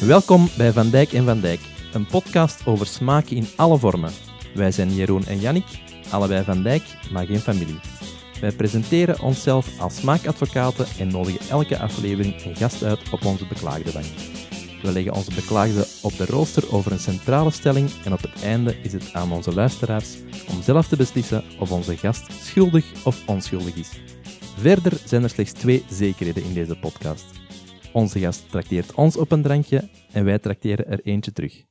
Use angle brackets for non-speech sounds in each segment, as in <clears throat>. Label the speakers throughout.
Speaker 1: Welkom bij Van Dijk en Van Dijk, een podcast over smaken in alle vormen. Wij zijn Jeroen en Jannik, allebei Van Dijk, maar geen familie. Wij presenteren onszelf als smaakadvocaten en nodigen elke aflevering een gast uit op onze beklaagde bank. We leggen onze beklaagde op de rooster over een centrale stelling en op het einde is het aan onze luisteraars om zelf te beslissen of onze gast schuldig of onschuldig is. Verder zijn er slechts twee zekerheden in deze podcast. Onze gast trakteert ons op een drankje en wij trakteren er eentje terug.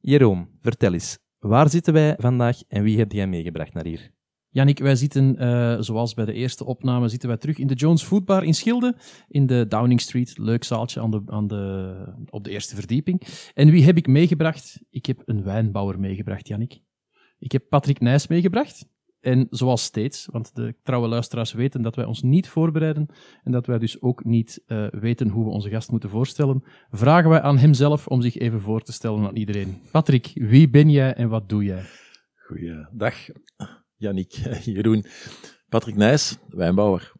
Speaker 1: Jeroen, vertel eens, waar zitten wij vandaag en wie heb jij meegebracht naar hier?
Speaker 2: Jannik, wij zitten, uh, zoals bij de eerste opname, zitten wij terug in de Jones Foodbar in Schilde, in de Downing Street. Leuk zaaltje aan de, aan de, op de eerste verdieping. En wie heb ik meegebracht? Ik heb een wijnbouwer meegebracht, Jannik. Ik heb Patrick Nijs meegebracht. En zoals steeds, want de trouwe luisteraars weten dat wij ons niet voorbereiden en dat wij dus ook niet uh, weten hoe we onze gast moeten voorstellen, vragen wij aan hemzelf om zich even voor te stellen aan iedereen. Patrick, wie ben jij en wat doe jij?
Speaker 3: Goeiedag, Jannik, <laughs> Jeroen. Patrick Nijs, wijnbouwer.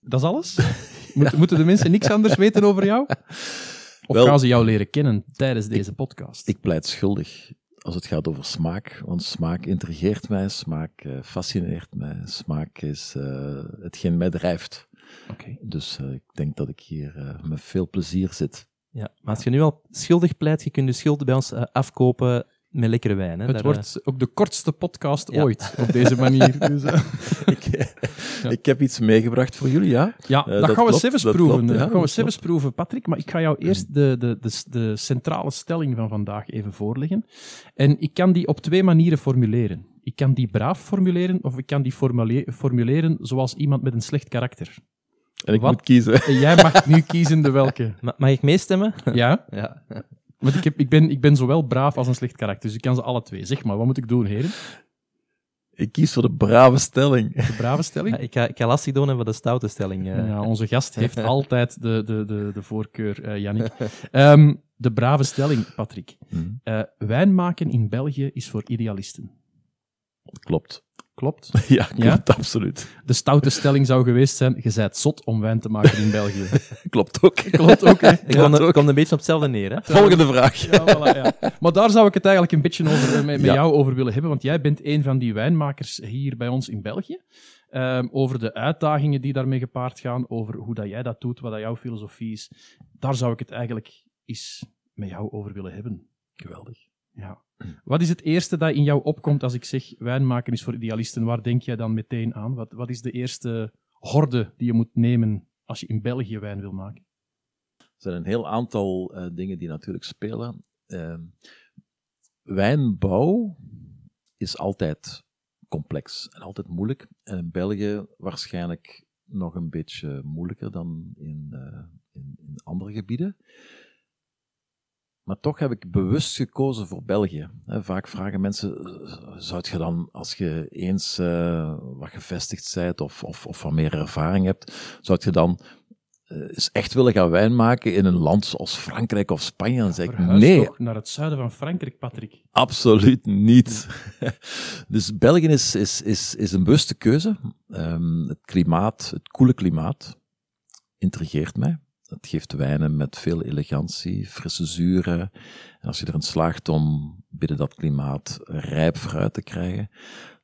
Speaker 2: Dat is alles? <laughs> ja. Moeten de mensen niks anders weten over jou? <laughs> Of Wel, gaan ze jou leren kennen tijdens deze
Speaker 3: ik,
Speaker 2: podcast?
Speaker 3: Ik pleit schuldig als het gaat over smaak. Want smaak intrigeert mij, smaak uh, fascineert mij, smaak is uh, hetgeen mij drijft.
Speaker 2: Okay.
Speaker 3: Dus uh, ik denk dat ik hier met veel plezier zit.
Speaker 1: Ja, maar als je nu al schuldig pleit, je kunt de schulden bij ons afkopen met lekkere wijn. Hè?
Speaker 2: Het Daar, wordt ook de kortste podcast ja. ooit op deze manier. <laughs> Dus, <laughs>
Speaker 3: ik, ja. ik, heb iets meegebracht voor jullie, ja?
Speaker 2: Ja, uh, dat, dat, gaan we zelfs proeven. Klopt, ja, gaan we zelfs proeven, Patrick. Maar ik ga jou eerst de, de, de, de centrale stelling van vandaag even voorleggen. En ik kan die op twee manieren formuleren. Ik kan die braaf formuleren, of ik kan die formuleren zoals iemand met een slecht karakter.
Speaker 3: En ik Wat? moet kiezen.
Speaker 2: En jij mag nu kiezen de welke. <laughs>
Speaker 1: Ma mag ik meestemmen?
Speaker 2: Ja.
Speaker 1: ja.
Speaker 2: Want ik, heb, ik, ben, ik ben zowel braaf als een slecht karakter, dus ik kan ze alle twee. Zeg maar, wat moet ik doen, heren?
Speaker 3: Ik kies voor de brave stelling.
Speaker 2: De brave stelling?
Speaker 1: Ja, ik, ga, ik ga lastig doen voor de stoute stelling. Uh.
Speaker 2: Ja, onze gast <laughs> heeft altijd de, de, de, de voorkeur, uh, Jannik. Um, de brave stelling, Patrick.
Speaker 3: Hmm.
Speaker 2: Uh, wijn maken in België is voor idealisten.
Speaker 3: Klopt.
Speaker 2: Klopt? <laughs>
Speaker 3: Ja, klopt, ja? absoluut.
Speaker 2: De stoute stelling zou geweest zijn, je zijt zot om wijn te maken in België. <laughs>
Speaker 3: klopt ook.
Speaker 2: Klopt ook, hè.
Speaker 1: Ik kom, ja, kom een beetje op hetzelfde neer, hè.
Speaker 3: Volgende vraag.
Speaker 2: Ja, voilà, ja. Maar daar zou ik het eigenlijk een beetje over, met, met ja. jou over willen hebben, want jij bent een van die wijnmakers hier bij ons in België. Um, over de uitdagingen die daarmee gepaard gaan, over hoe dat jij dat doet, wat dat jouw filosofie is. Daar zou ik het eigenlijk eens met jou over willen hebben.
Speaker 3: Geweldig.
Speaker 2: Ja. Wat is het eerste dat in jou opkomt als ik zeg wijn maken is voor idealisten? Waar denk jij dan meteen aan? Wat, wat is de eerste horde die je moet nemen als je in België wijn wil maken?
Speaker 3: Er zijn een heel aantal uh, dingen die natuurlijk spelen. Uh, wijnbouw is altijd complex en altijd moeilijk. En in België waarschijnlijk nog een beetje moeilijker dan in, uh, in, in andere gebieden. Maar toch heb ik bewust gekozen voor België. Vaak vragen mensen, zou je dan, als je eens uh, wat gevestigd bent of, of, of wat meer ervaring hebt, zou je dan eens echt willen gaan wijn maken in een land zoals Frankrijk of Spanje? Dan zeg ik, nee.
Speaker 2: Toch naar het zuiden van Frankrijk, Patrick.
Speaker 3: Absoluut niet. <laughs> dus België is, is, is, is een bewuste keuze. Um, het klimaat, het koele klimaat, intrigeert mij. Het geeft wijnen met veel elegantie, frisse zuren. En als je erin slaagt om binnen dat klimaat rijp fruit te krijgen,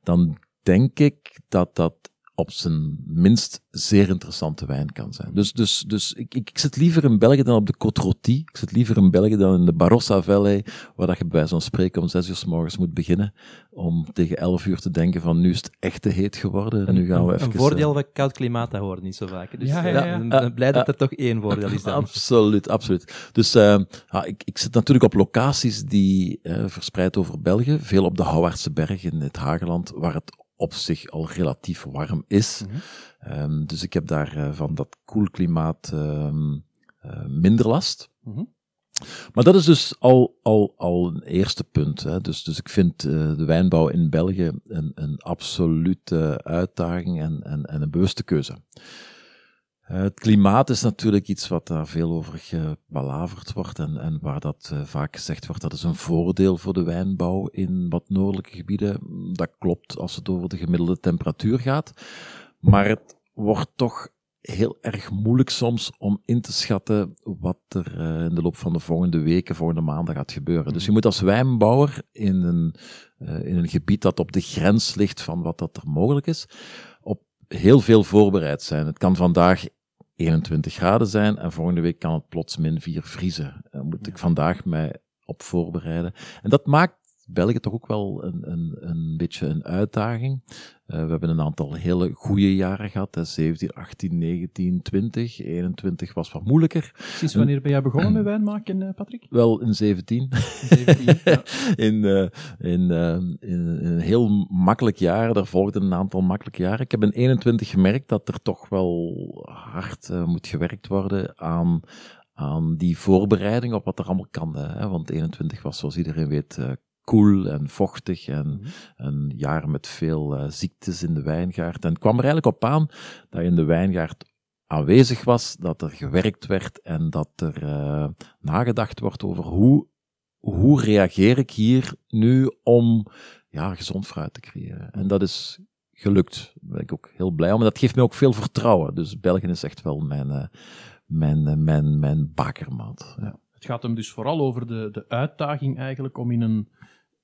Speaker 3: dan denk ik dat dat op zijn minst zeer interessante wijn kan zijn. Dus, dus, dus ik, ik, ik zit liever in België dan op de Côte Rôtie. Ik zit liever in België dan in de Barossa Valley, waar dat je bij zo'n spreken om zes uur s morgens moet beginnen, om tegen elf uur te denken van nu is het echt te heet geworden. En nu gaan we even,
Speaker 1: een voordeel van koud klimaat, dat hoort niet zo vaak. Dus
Speaker 2: ja, ja,
Speaker 1: ben blij dat er toch één voordeel is dan.
Speaker 3: Absoluut, absoluut. Dus uh, ja, ik, ik zit natuurlijk op locaties die uh, verspreid over België, veel op de Houwaardse Berg in het Hageland, waar het op zich al relatief warm is.
Speaker 2: Mhm.
Speaker 3: Um, dus ik heb daar uh, van dat koel klimaat um, uh, minder last.
Speaker 2: Mhm.
Speaker 3: Maar dat is dus al, al, al een eerste punt. Hè. Dus, dus ik vind uh, de wijnbouw in België een, een absolute uitdaging en, en, en een bewuste keuze. Uh, het klimaat is natuurlijk iets wat daar veel over gebalaverd wordt en, en waar dat uh, vaak gezegd wordt dat is een voordeel voor de wijnbouw in wat noordelijke gebieden. Dat klopt als het over de gemiddelde temperatuur gaat. Maar het wordt toch heel erg moeilijk soms om in te schatten wat er uh, in de loop van de volgende weken, volgende maanden gaat gebeuren. Dus je moet als wijnbouwer in een, in een gebied dat op de grens ligt van wat dat er mogelijk is, op heel veel voorbereid zijn. Het kan vandaag 21 graden zijn en volgende week kan het plots min 4 vriezen. Daar moet ik vandaag mij op voorbereiden. En dat maakt België toch ook wel een, een, een beetje een uitdaging. Uh, we hebben een aantal hele goede jaren gehad. Hè. 17, 18, 19, 20. 21 was wat moeilijker.
Speaker 2: Sinds wanneer ben jij begonnen met <clears throat> wijn maken, eh, Patrick?
Speaker 3: Wel in 17. <laughs> In,
Speaker 2: 17, ja.
Speaker 3: in, uh, in, uh, in, in, een heel makkelijk jaar. Er volgden een aantal makkelijke jaren. Ik heb in 21 gemerkt dat er toch wel hard moet gewerkt worden aan aan die voorbereiding op wat er allemaal kan. Hè? Want 21 was, zoals iedereen weet, koel en vochtig en mm een jaar met veel uh, ziektes in de wijngaard. En het kwam er eigenlijk op aan dat in de wijngaard aanwezig was, dat er gewerkt werd en dat er uh, nagedacht wordt over hoe, hoe reageer ik hier nu om ja, gezond fruit te creëren. En dat is gelukt. Daar ben ik ook heel blij om. En dat geeft me ook veel vertrouwen. Dus België is echt wel mijn, uh, mijn, mijn, mijn bakermaat. Ja.
Speaker 2: Het gaat hem dus vooral over de, de uitdaging eigenlijk om in een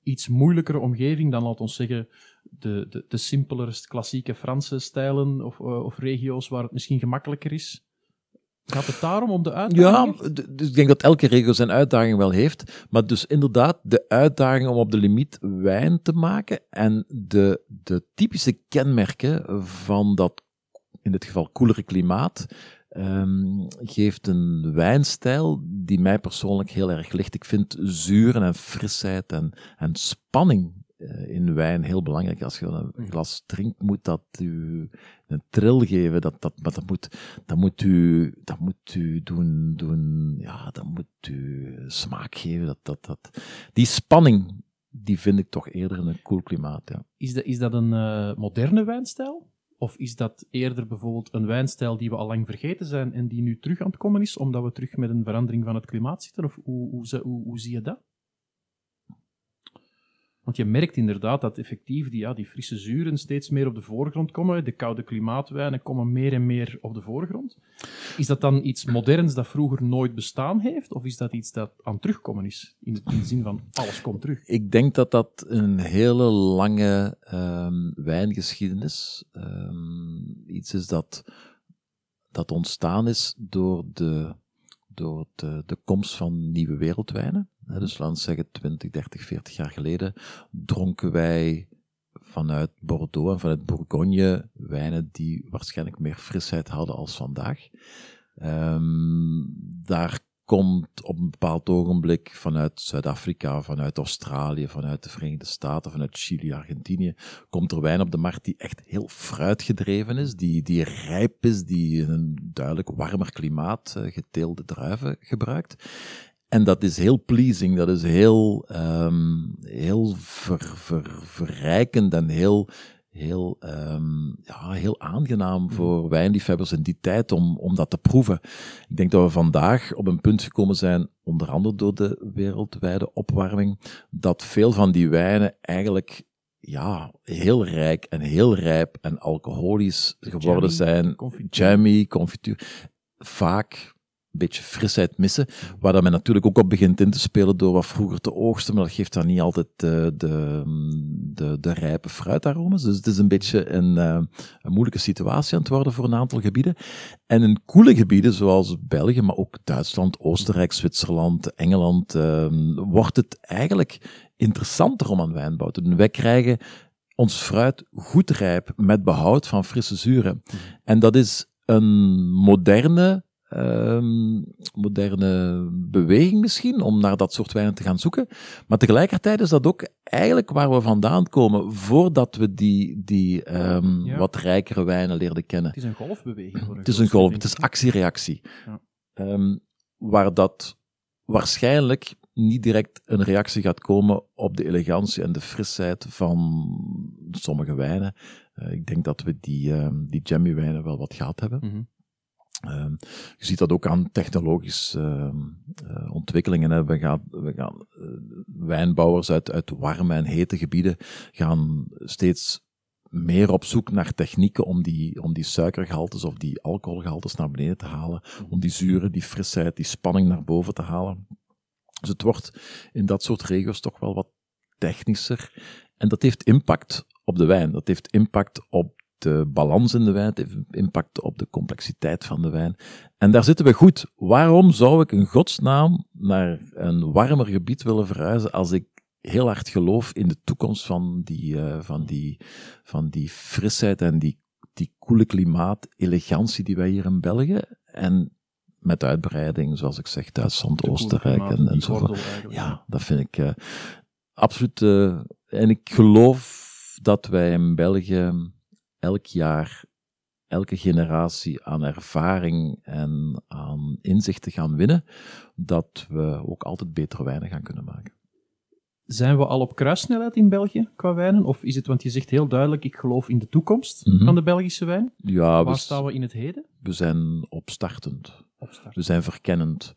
Speaker 2: iets moeilijkere omgeving dan, laat ons zeggen, de, de, de simpeler klassieke Franse stijlen of, uh, of regio's waar het misschien gemakkelijker is? Gaat het daarom om de uitdaging?
Speaker 3: Ja, dus ik denk dat elke regio zijn uitdaging wel heeft. Maar dus inderdaad, de uitdaging om op de limiet wijn te maken en de, de typische kenmerken van dat, in dit geval koelere klimaat, um, geeft een wijnstijl die mij persoonlijk heel erg ligt. Ik vind zuren en frisheid en, en spanning uh, in wijn heel belangrijk. Als je een glas drinkt, moet dat u een tril geven. Dat, dat, maar dat moet, dat moet u, dat moet u doen, doen, ja, dat moet u smaak geven. Dat, dat, dat. Die spanning, die vind ik toch eerder in een koel klimaat, ja.
Speaker 2: Is dat, is dat een uh, moderne wijnstijl? Of is dat eerder bijvoorbeeld een wijnstijl die we al lang vergeten zijn en die nu terug aan het komen is, omdat we terug met een verandering van het klimaat zitten? Of hoe, hoe, hoe, hoe zie je dat? Want je merkt inderdaad dat effectief die, ja, die frisse zuren steeds meer op de voorgrond komen. De koude klimaatwijnen komen meer en meer op de voorgrond. Is dat dan iets moderns dat vroeger nooit bestaan heeft? Of is dat iets dat aan terugkomen is? In de, in de zin van alles komt terug.
Speaker 3: Ik denk dat dat een hele lange um, wijngeschiedenis um, iets is dat, dat ontstaan is door de, door de, de komst van nieuwe wereldwijnen. Dus laten we zeggen 20, 30, 40 jaar geleden dronken wij vanuit Bordeaux en vanuit Bourgogne wijnen die waarschijnlijk meer frisheid hadden als vandaag. Um, daar komt op een bepaald ogenblik vanuit Zuid-Afrika, vanuit Australië, vanuit de Verenigde Staten, vanuit Chili, Argentinië, komt er wijn op de markt die echt heel fruitgedreven is, die, die rijp is, die in een duidelijk warmer klimaat uh, geteelde druiven gebruikt. En dat is heel pleasing, dat is heel, um, heel ver, ver, verrijkend en heel, heel, um, ja, heel aangenaam mhm. voor wijnliefhebbers in die tijd om, om dat te proeven. Ik denk dat we vandaag op een punt gekomen zijn, onder andere door de wereldwijde opwarming, dat veel van die wijnen eigenlijk ja, heel rijk en heel rijp en alcoholisch geworden jammy, zijn. Confituur. Jammy, confituur. Vaak beetje frisheid missen. Waar dat men natuurlijk ook op begint in te spelen door wat vroeger te oogsten, maar dat geeft dan niet altijd de, de, de, de rijpe fruitaromas. Dus het is een beetje een, uh, een moeilijke situatie aan het worden voor een aantal gebieden. En in koele gebieden, zoals België, maar ook Duitsland, Oostenrijk, Zwitserland, Engeland, uh, wordt het eigenlijk interessanter om aan wijnbouw te doen. Wij krijgen ons fruit goed rijp met behoud van frisse zuren. En dat is een moderne um, moderne beweging misschien, om naar dat soort wijnen te gaan zoeken. Maar tegelijkertijd is dat ook eigenlijk waar we vandaan komen, voordat we die, die um, ja. wat rijkere wijnen leerden kennen.
Speaker 2: Het is een golfbeweging. Voor
Speaker 3: het is een golf, het is actie-reactie. Ja. Um, waar dat waarschijnlijk niet direct een reactie gaat komen op de elegantie en de frisheid van sommige wijnen. Uh, ik denk dat we die, uh, die jammy wijnen wel wat gehad hebben. Mm -hmm. Uh, je ziet dat ook aan technologische uh, ontwikkelingen. Hè. We gaan, we gaan uh, wijnbouwers uit, uit warme en hete gebieden gaan steeds meer op zoek naar technieken om die, om die suikergehaltes of die alcoholgehaltes naar beneden te halen, om die zuren, die frisheid, die spanning naar boven te halen. Dus het wordt in dat soort regio's toch wel wat technischer. En dat heeft impact op de wijn. Dat heeft impact op de balans in de wijn, het heeft impact op de complexiteit van de wijn. En daar zitten we goed. Waarom zou ik in godsnaam naar een warmer gebied willen verhuizen als ik heel hard geloof in de toekomst van die, uh, van die, van die frisheid en die, die koele klimaat, elegantie die wij hier in België en met uitbreiding, zoals ik zeg, Duitsland, Oostenrijk en, en zo. Ja, dat vind ik uh, absoluut. Uh, en ik geloof dat wij in België elk jaar, elke generatie aan ervaring en aan inzichten gaan winnen, dat we ook altijd betere wijnen gaan kunnen maken.
Speaker 2: Zijn we al op kruissnelheid in België qua wijnen? Of is het, want je zegt heel duidelijk, ik geloof in de toekomst mhm. van de Belgische wijn. Ja, Waar staan we in het heden?
Speaker 3: We zijn opstartend. opstartend. We zijn verkennend.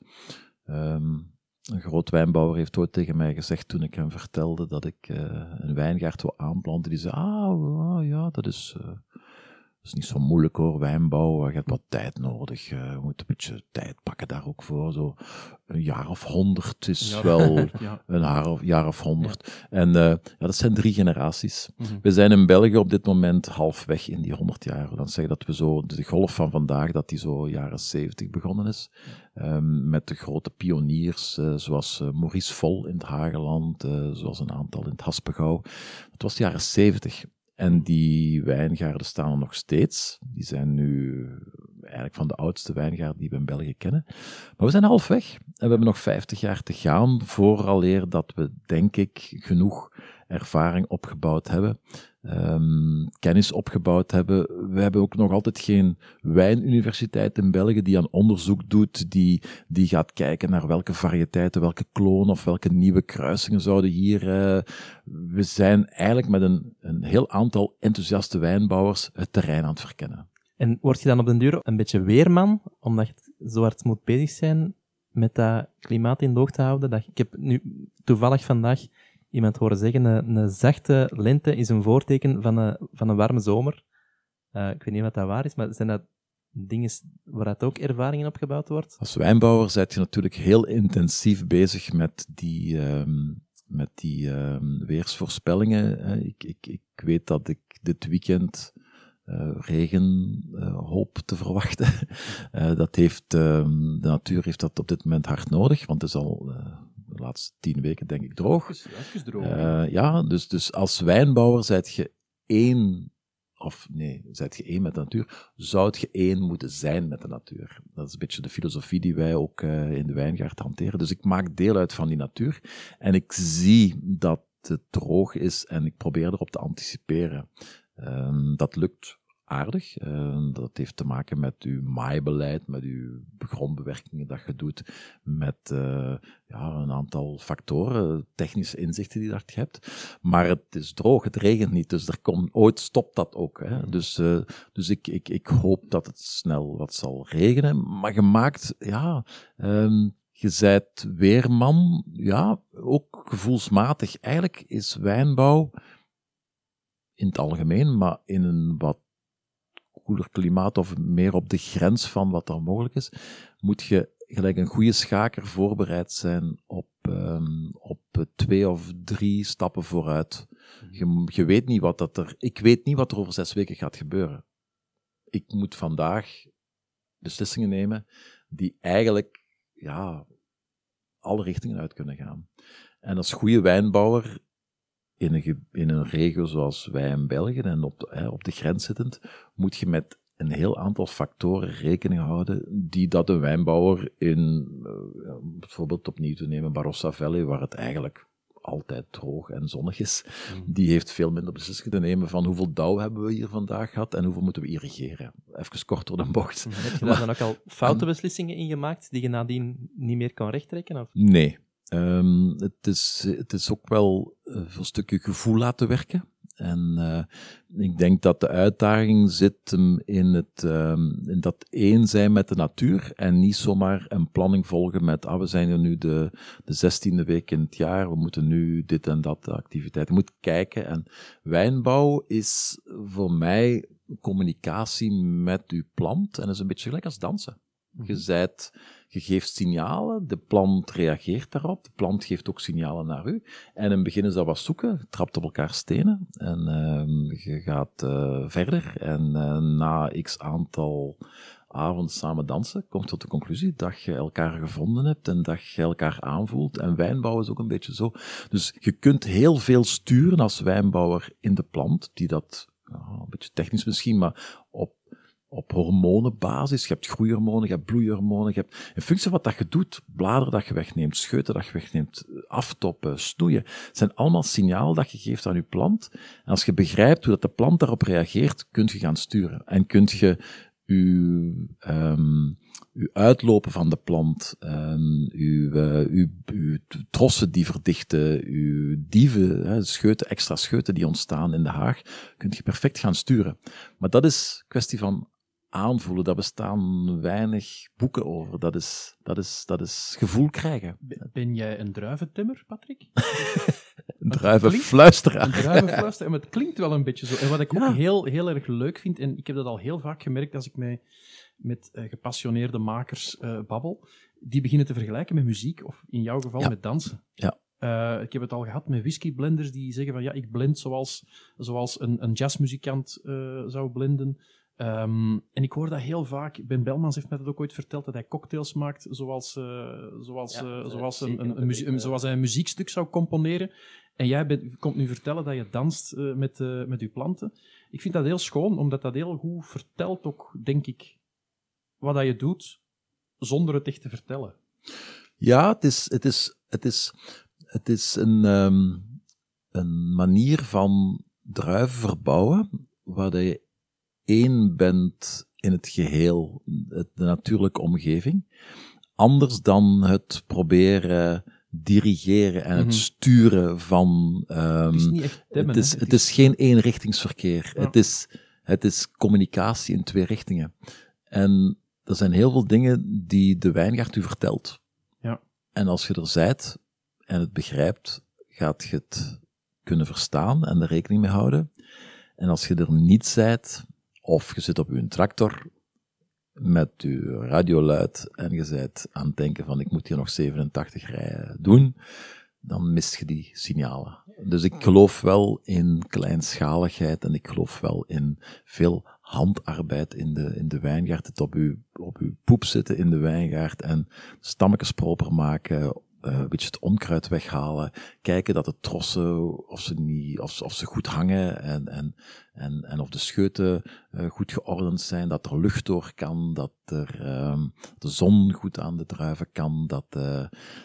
Speaker 3: Um, een groot wijnbouwer heeft ooit tegen mij gezegd toen ik hem vertelde dat ik uh, een wijngaard wil aanplanten. Die zei, ah, ja, dat is, uh, is niet zo moeilijk hoor, wijnbouw. Je hebt wat tijd nodig. Uh, je moet een beetje tijd pakken daar ook voor. Zo een jaar of honderd is wel <laughs> een jaar of, jaar of honderd. En uh, ja, dat zijn drie generaties. Mhm. We zijn in België op dit moment halfweg in die honderd jaar. Dan zeg dat we zo, de golf van vandaag, dat die zo jaren zeventig begonnen is. Um, met de grote pioniers, uh, zoals Maurice Vol in het Hageland, zoals een aantal in het Haspengouw. Het was de jaren zeventig. En die wijngaarden staan er nog steeds. Die zijn nu eigenlijk van de oudste wijngaarden die we in België kennen. Maar we zijn halfweg en we hebben nog 50 jaar te gaan vooraleer dat we, denk ik, genoeg ervaring opgebouwd hebben um, kennis opgebouwd hebben. We hebben ook nog altijd geen wijnuniversiteit in België die aan onderzoek doet, die, die gaat kijken naar welke variëteiten, welke klonen of welke nieuwe kruisingen zouden hier. Uh, we zijn eigenlijk met een, een heel aantal enthousiaste wijnbouwers het terrein aan het verkennen.
Speaker 1: En word je dan op den duur een beetje weerman, omdat je zo hard moet bezig zijn met dat klimaat in de te houden? Dat, ik heb nu toevallig vandaag iemand horen zeggen, een, zachte lente is een voorteken van een, van een warme zomer. Uh, ik weet niet wat dat waar is, maar zijn dat dingen waar dat ook ervaringen opgebouwd wordt?
Speaker 3: Als wijnbouwer zit je natuurlijk heel intensief bezig met die, um, met die um, weersvoorspellingen. Ik, ik, ik weet dat ik dit weekend uh, regen uh, hoop te verwachten. <laughs> dat heeft, um, de natuur heeft dat op dit moment hard nodig, want het is al de laatste tien weken denk ik droog.
Speaker 2: Even droog.
Speaker 3: Uh, ja, dus, dus als wijnbouwer zijt je één, of nee, zijt je één met de natuur, zou je één moeten zijn met de natuur. Dat is een beetje de filosofie die wij ook uh, in de wijngaard hanteren. Dus ik maak deel uit van die natuur en ik zie dat het droog is en ik probeer erop te anticiperen. Uh, dat lukt aardig. Uh, dat heeft te maken met uw maaibeleid, met uw grondbewerkingen dat je doet, met uh, ja, een aantal factoren, technische inzichten die je hebt. Maar het is droog, het regent niet, dus er komt, ooit stopt dat ook. Hè. Dus, uh, dus ik, ik, ik hoop dat het snel wat zal regenen. Maar je maakt, ja, um, je zijt weerman, ja, ook gevoelsmatig. Eigenlijk is wijnbouw in het algemeen, maar in een wat koeler klimaat of meer op de grens van wat er mogelijk is, moet je gelijk een goede schaker voorbereid zijn op, um, op twee of drie stappen vooruit. Mhm. Je, je weet niet wat dat er, ik weet niet wat er over zes weken gaat gebeuren. Ik moet vandaag beslissingen nemen die eigenlijk, ja, alle richtingen uit kunnen gaan. En als goede wijnbouwer in een, in een regio zoals wij in België en op, hè, op de grens zittend, moet je met een heel aantal factoren rekening houden die dat een wijnbouwer in, uh, bijvoorbeeld opnieuw te nemen, Barossa Valley, waar het eigenlijk altijd droog en zonnig is, mm. die heeft veel minder beslissingen te nemen van hoeveel dauw hebben we hier vandaag gehad en hoeveel moeten we irrigeren. Even kort door de bocht.
Speaker 1: Mm. Heb je daar dan <laughs> ook al foute beslissingen in gemaakt die je nadien niet meer kan rechttrekken? Of?
Speaker 3: Nee, Um, het, is, het is ook wel een stukje gevoel laten werken. En uh, ik denk dat de uitdaging zit in, het, um, in dat één zijn met de natuur en niet zomaar een planning volgen met, ah, we zijn er nu de, de zestiende week in het jaar, we moeten nu dit en dat activiteit. Je moet kijken en wijnbouw is voor mij communicatie met uw plant en is een beetje gelijk als dansen. Je, zijt, je geeft signalen, de plant reageert daarop, de plant geeft ook signalen naar u. En in het begin is dat wat zoeken, je trapt op elkaar stenen en uh, je gaat uh, verder. En uh, na x aantal avonden samen dansen, komt tot de conclusie dat je elkaar gevonden hebt en dat je elkaar aanvoelt. En wijnbouw is ook een beetje zo. Dus je kunt heel veel sturen als wijnbouwer in de plant, die dat, een beetje technisch misschien, maar op op hormonenbasis. Je hebt groeihormonen, je hebt bloeihormonen. Je hebt, in functie van wat dat je doet, bladeren dat je wegneemt, scheuten dat je wegneemt, aftoppen, snoeien, zijn allemaal signalen dat je geeft aan je plant. En als je begrijpt hoe dat de plant daarop reageert, kun je gaan sturen. En kun je uw, uw uitlopen van de plant, um, uw, uw, uw trossen die verdichten, uw dieven, hè, scheuten, extra scheuten die ontstaan in de haag, kunt je perfect gaan sturen. Maar dat is kwestie van aanvoelen. Daar bestaan weinig boeken over. Dat is, dat is, dat is gevoel krijgen.
Speaker 2: Ben jij een druiventimmer, Patrick? <laughs>
Speaker 3: een druivenfluisteraar.
Speaker 2: Een druivenfluisteraar, maar het klinkt wel een beetje zo. En wat ik ook heel, heel erg leuk vind, en ik heb dat al heel vaak gemerkt als ik mij met uh, gepassioneerde makers uh, babbel, die beginnen te vergelijken met muziek, of in jouw geval met dansen.
Speaker 3: Ja.
Speaker 2: Uh, ik heb het al gehad met whiskyblenders die zeggen van ja, ik blend zoals, zoals een, een jazzmuzikant zou blenden. Um, en ik hoor dat heel vaak. Ben Belmans heeft mij dat ook ooit verteld, dat hij cocktails maakt zoals, uh, zoals, ja, uh, zoals, een, een, een, een, zoals hij een muziekstuk zou componeren. En jij bent, komt nu vertellen dat je danst uh, met, met je planten. Ik vind dat heel schoon, omdat dat heel goed vertelt ook, denk ik, wat dat je doet, zonder het echt te vertellen.
Speaker 3: Ja, het is, het is, het is, het is een, um, een manier van druiven verbouwen, waar je één bent in het geheel, de natuurlijke omgeving. Anders dan het proberen dirigeren en het mhm. sturen van. Um, het is, niet echt het, is, het, is, geen eenrichtingsverkeer. Het, is, het is communicatie in twee richtingen. En er zijn heel veel dingen die de wijngaard u vertelt.
Speaker 2: Ja.
Speaker 3: En als je er zijt en het begrijpt, gaat je het kunnen verstaan en er rekening mee houden. En als je er niet zijt, of je zit op je tractor met je radioluid en je bent aan het denken van ik moet hier nog 87 rijen doen, dan mist je die signalen. Dus ik geloof wel in kleinschaligheid en ik geloof wel in veel handarbeid in de, in de wijngaard. Het op uw, op uw poep zitten in de wijngaard en stammetjes proper maken, uh, een beetje het onkruid weghalen, kijken dat de trossen, of ze, niet, of, of ze goed hangen en, en, en, en of de scheuten uh, goed geordend zijn, dat er lucht door kan, dat er uh, de zon goed aan de druiven kan, dat, uh,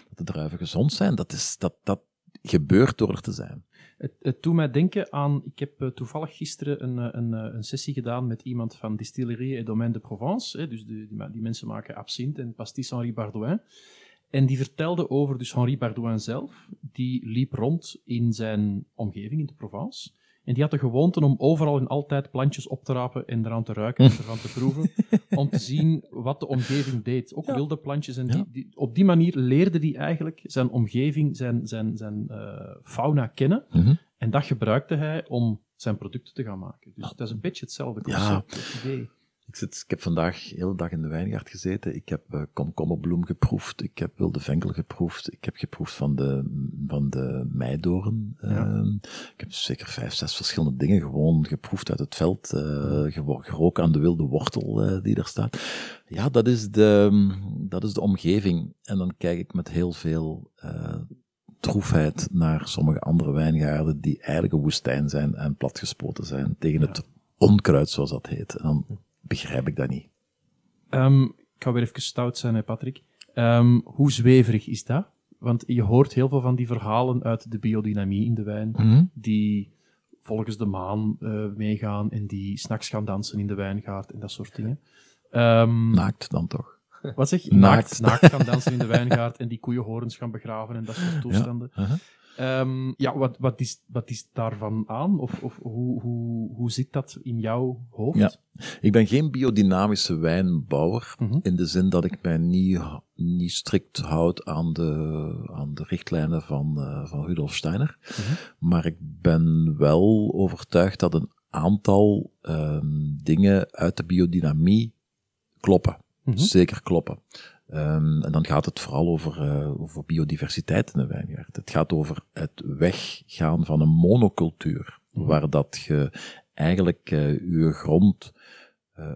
Speaker 3: dat de druiven gezond zijn. Dat, is, dat, dat gebeurt door er te zijn.
Speaker 2: Het, het doet mij denken aan, ik heb toevallig gisteren een, een, een sessie gedaan met iemand van Distillerie et Domaine de Provence, hè, dus die, die, die mensen maken absinthe en pastis Henri Bardouin. En die vertelde over dus Henri Bardouin zelf. Die liep rond in zijn omgeving in de Provence. En die had de gewoonte om overal en altijd plantjes op te rapen en eraan te ruiken en ervan te proeven. <laughs> om te zien wat de omgeving deed. Ook wilde plantjes. En die, die, op die manier leerde hij eigenlijk zijn omgeving, zijn, zijn, zijn uh, fauna kennen.
Speaker 3: Mhm.
Speaker 2: En dat gebruikte hij om zijn producten te gaan maken. Dus dat is een beetje hetzelfde concept, idee.
Speaker 3: Ik, zit, ik heb vandaag de hele dag in de wijngaard gezeten. Ik heb uh, komkommerbloem geproefd. Ik heb wilde venkel geproefd. Ik heb geproefd van de, van de meidoren. Uh, Ik heb zeker vijf, zes verschillende dingen gewoon geproefd uit het veld. Uh, geroken aan de wilde wortel uh, die er staat. Ja, dat is, de, dat is de omgeving. En dan kijk ik met heel veel troefheid naar sommige andere wijngaarden die eigenlijk een woestijn zijn en platgespoten zijn tegen het onkruid, zoals dat heet. En dan begrijp ik dat niet.
Speaker 2: Um, ik ga weer even stout zijn, hè, Patrick. Um, hoe zweverig is dat? Want je hoort heel veel van die verhalen uit de biodynamie in de wijn,
Speaker 3: mm
Speaker 2: die volgens de maan uh, meegaan en die s'nachts gaan dansen in de wijngaard en dat soort dingen. Um,
Speaker 3: naakt dan toch?
Speaker 2: Wat zeg je? Naakt. naakt. gaan dansen in de wijngaard en die koeienhorens gaan begraven en dat soort toestanden.
Speaker 3: Ja, uh -huh.
Speaker 2: Ehm, ja, wat, wat, is, wat is daarvan aan? Of, of hoe, hoe, hoe zit dat in jouw hoofd?
Speaker 3: Ja. Ik ben geen biodynamische wijnbouwer,
Speaker 2: Mhm.
Speaker 3: in de zin dat ik mij niet, niet strikt houd aan de, aan de richtlijnen van, eh, van Rudolf Steiner.
Speaker 2: Mhm.
Speaker 3: Maar ik ben wel overtuigd dat een aantal ehm, dingen uit de biodynamie kloppen.
Speaker 2: Mhm.
Speaker 3: Zeker kloppen. Ehm, en dan gaat het vooral over, eh, over biodiversiteit in de wijngaard. Het gaat over het weggaan van een monocultuur,
Speaker 2: Mhm.
Speaker 3: waar dat je eigenlijk eh je grond eh,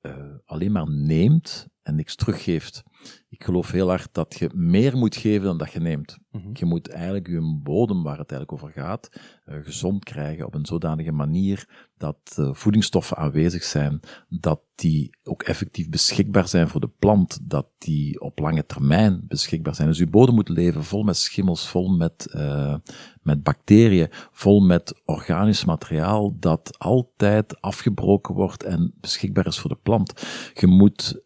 Speaker 3: eh, alleen maar neemt en niks teruggeeft. Ik geloof heel hard dat je meer moet geven dan dat je neemt.
Speaker 2: Mhm.
Speaker 3: Je moet eigenlijk je bodem, waar het eigenlijk over gaat, eh, gezond krijgen op een zodanige manier dat eh, voedingsstoffen aanwezig zijn, dat die ook effectief beschikbaar zijn voor de plant, dat die op lange termijn beschikbaar zijn. Dus je bodem moet leven vol met schimmels, vol met, eh, met bacteriën, vol met organisch materiaal dat altijd afgebroken wordt en beschikbaar is voor de plant. Je moet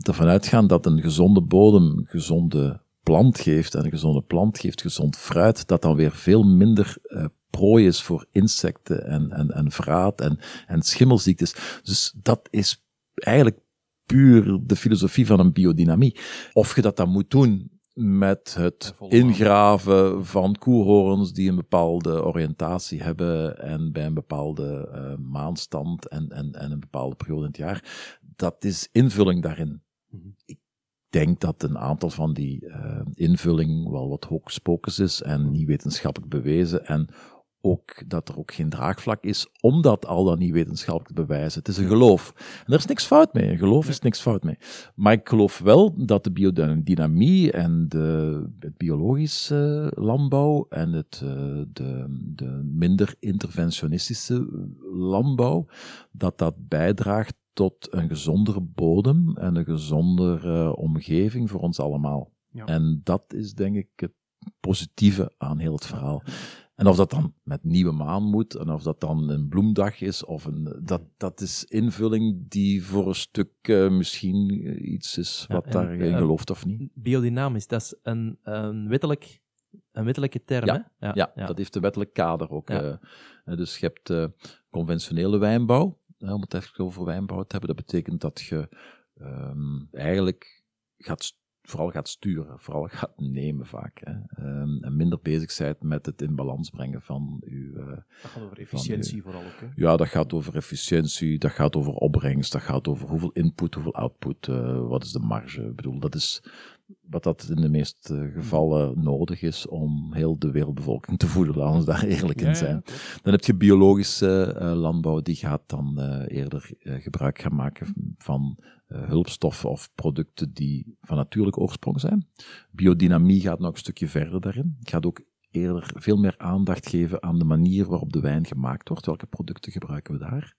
Speaker 3: ervan uitgaan dat een gezonde bodem gezonde plant geeft en een gezonde plant geeft gezond fruit, dat dan weer veel minder eh, prooi is voor insecten en, en, en vraat en, en schimmelziektes. Dus dat is eigenlijk puur de filosofie van een biodynamie. Of je dat dan moet doen met het ingraven van koehorens die een bepaalde oriëntatie hebben en bij een bepaalde eh, maanstand en, en, en een bepaalde periode in het jaar, dat is invulling daarin.
Speaker 2: Mhm.
Speaker 3: Ik denk dat een aantal van die eh, invulling wel wat hoogspokers is en niet wetenschappelijk bewezen en ook dat er ook geen draagvlak is om dat al dan niet wetenschappelijk te bewijzen. Het is een geloof. En daar is niks fout mee. Een geloof is niks fout mee. Maar ik geloof wel dat de biodynamie en de, het biologische landbouw en het, eh, de, de minder interventionistische landbouw, dat dat bijdraagt tot een gezondere bodem en een gezondere omgeving voor ons allemaal.
Speaker 2: Ja.
Speaker 3: En dat is denk ik het positieve aan heel het verhaal. En of dat dan met nieuwe maan moet, en of dat dan een bloemdag is, of een, dat, dat is invulling die voor een stuk eh, misschien eh, iets is
Speaker 1: Ja,
Speaker 3: wat
Speaker 1: en,
Speaker 3: daar in
Speaker 1: eh,
Speaker 3: gelooft of niet.
Speaker 1: Biodynamisch, dat is een, een, wettelijk, een wettelijke term,
Speaker 3: Ja,
Speaker 1: hè?
Speaker 3: Ja, dat heeft een wettelijk kader ook.
Speaker 1: Ja.
Speaker 3: eh. Eh, dus je hebt eh, conventionele wijnbouw, eh, om het even over wijnbouw te hebben. Dat betekent dat je ehm, eigenlijk gaat, vooral gaat sturen, vooral gaat nemen vaak. Hè. Ehm, en minder bezig bent met het in balans brengen van je... eh,
Speaker 2: Dat gaat over efficiëntie vooral ook. Hè?
Speaker 3: Ja, dat gaat over efficiëntie, dat gaat over opbrengst, dat gaat over hoeveel input, hoeveel output, eh, wat is de marge. Ik bedoel, dat is wat dat in de meeste gevallen nodig is om heel de wereldbevolking te voeden, laten we daar eerlijk in zijn. Dan heb je biologische eh, landbouw, die gaat dan eh, eerder eh, gebruik gaan maken van hulpstoffen of producten die van natuurlijke oorsprong zijn. Biodynamie gaat nog een stukje verder daarin. Het gaat ook eerder veel meer aandacht geven aan de manier waarop de wijn gemaakt wordt. Welke producten gebruiken we daar?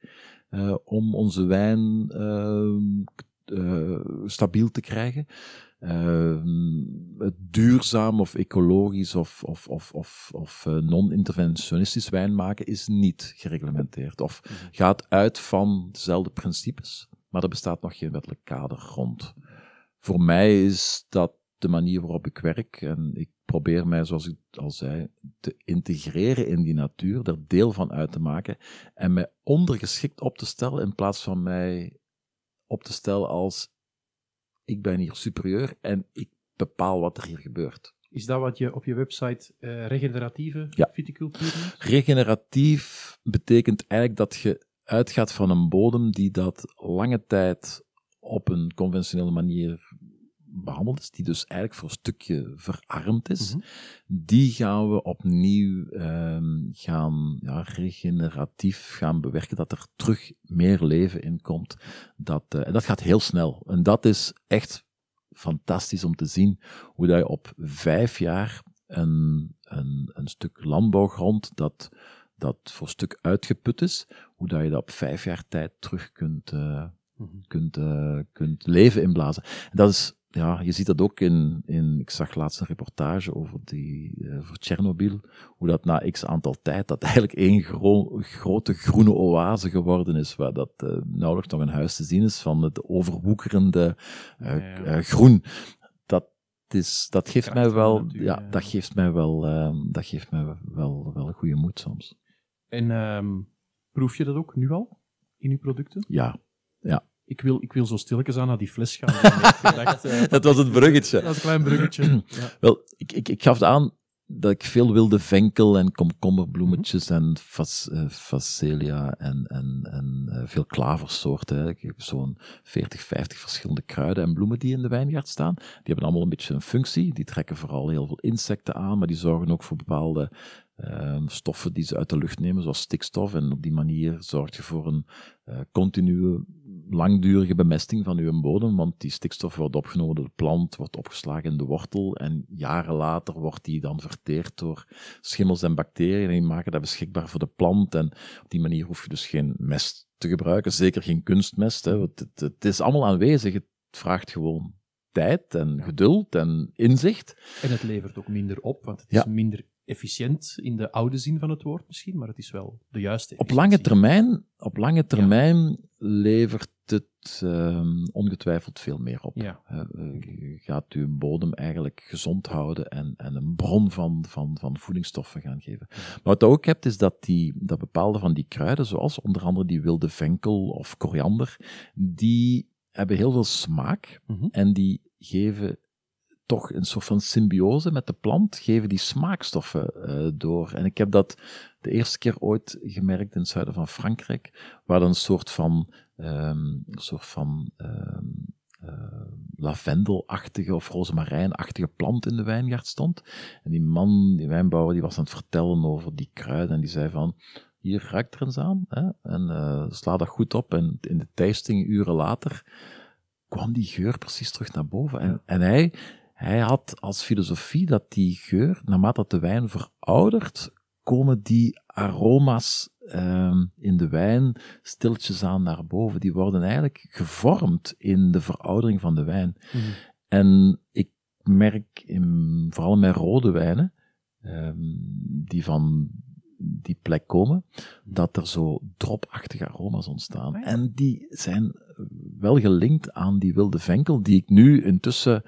Speaker 3: om onze wijn eh, eh, stabiel te krijgen. Eh, het duurzaam of ecologisch of, of, of, of, of eh, non-interventionistisch wijn maken is niet gereglementeerd. Of gaat uit van dezelfde principes, maar er bestaat nog geen wettelijk kader rond. Voor mij is dat de manier waarop ik werk en ik probeer mij, zoals ik al zei, te integreren in die natuur, er deel van uit te maken en mij ondergeschikt op te stellen in plaats van mij op te stellen als ik ben hier superieur en ik bepaal wat er hier gebeurt.
Speaker 2: Is dat wat je op je website eh, regeneratieve
Speaker 3: Ja.
Speaker 2: viticultuur noemt?
Speaker 3: Regeneratief betekent eigenlijk dat je uitgaat van een bodem die dat lange tijd op een conventionele manier behandeld is, die dus eigenlijk voor een stukje verarmd is.
Speaker 2: Mhm.
Speaker 3: Die gaan we opnieuw ehm, gaan ja, regeneratief gaan bewerken, dat er terug meer leven in komt. Dat, eh, en dat gaat heel snel. En dat is echt fantastisch om te zien hoe dat je op vijf jaar een, een, een stuk landbouwgrond dat, dat voor een stuk uitgeput is, hoe dat je dat op vijf jaar tijd terug kunt, eh,
Speaker 2: Mhm.
Speaker 3: kunt, eh, kunt leven inblazen. En dat is, ja, je ziet dat ook in, in ik zag laatst een reportage over die, eh, voor Tsjernobyl, hoe dat na x aantal tijd, dat eigenlijk één gro- grote groene oase geworden is, waar dat eh, nauwelijks nog een huis te zien is van het overwoekerende eh,
Speaker 2: Ja, ja.
Speaker 3: groen. Dat is, dat geeft
Speaker 2: Kracht
Speaker 3: mij wel,
Speaker 2: natuur,
Speaker 3: ja,
Speaker 2: ja.
Speaker 3: dat geeft mij wel, ehm, dat geeft mij wel, wel een goede moed soms.
Speaker 2: En ehm, proef je dat ook nu al in uw producten?
Speaker 3: Ja,
Speaker 2: Ik wil, ik wil zo stilletjes aan naar die fles gaan. <laughs> Gedacht, eh, <laughs>
Speaker 3: dat was het bruggetje.
Speaker 2: dat is een klein bruggetje. <clears throat> Ja.
Speaker 3: Wel, ik, ik, ik gaf aan dat ik veel wilde venkel en komkommerbloemetjes en fas, eh, facelia en, en, en eh, veel klaversoorten. hè. Ik heb zo'n 40, 50 verschillende kruiden en bloemen die in de wijngaard staan. Die hebben allemaal een beetje een functie. Die trekken vooral heel veel insecten aan, maar die zorgen ook voor bepaalde ehm, stoffen die ze uit de lucht nemen, zoals stikstof. En op die manier zorg je voor een continue, langdurige bemesting van uw bodem, want die stikstof wordt opgenomen door de plant, wordt opgeslagen in de wortel en jaren later wordt die dan verteerd door schimmels en bacteriën en die maken dat beschikbaar voor de plant. En op die manier hoef je dus geen mest te gebruiken, zeker geen kunstmest. Hè, want het, het is allemaal aanwezig, het vraagt gewoon tijd en geduld en inzicht.
Speaker 2: En het levert ook minder op, want het
Speaker 3: Ja.
Speaker 2: is minder efficiënt in de oude zin van het woord misschien, maar het is wel de juiste
Speaker 3: Op lange termijn, op lange termijn levert het ehm, ongetwijfeld veel meer op.
Speaker 2: Ja.
Speaker 3: Eh, eh, je gaat uw bodem eigenlijk gezond houden en, en een bron van, van, van voedingsstoffen gaan geven. Maar wat je ook hebt, is dat, die, dat bepaalde van die kruiden, zoals onder andere die wilde venkel of koriander, die hebben heel veel smaak
Speaker 2: Mhm.
Speaker 3: en die geven toch een soort van symbiose met de plant, geven die smaakstoffen eh, door. En ik heb dat de eerste keer ooit gemerkt in het zuiden van Frankrijk, waar dan een soort van, ehm, een soort van ehm, eh, lavendelachtige of rozemarijnachtige plant in de wijngaard stond. En die man, die wijnbouwer, die was aan het vertellen over die kruiden en die zei van, hier ruikt er eens aan, hè? en eh, sla dat goed op. En in de tasting, uren later, kwam die geur precies terug naar boven. En, en hij, hij had als filosofie dat die geur, naarmate de wijn veroudert, komen die aroma's ehm, in de wijn stilletjes aan naar boven. Die worden eigenlijk gevormd in de veroudering van de wijn.
Speaker 2: Mhm.
Speaker 3: En ik merk, in, vooral met rode wijnen, ehm, die van die plek komen, dat er zo dropachtige aroma's ontstaan.
Speaker 2: Ah.
Speaker 3: En die zijn wel gelinkt aan die wilde venkel, die ik nu intussen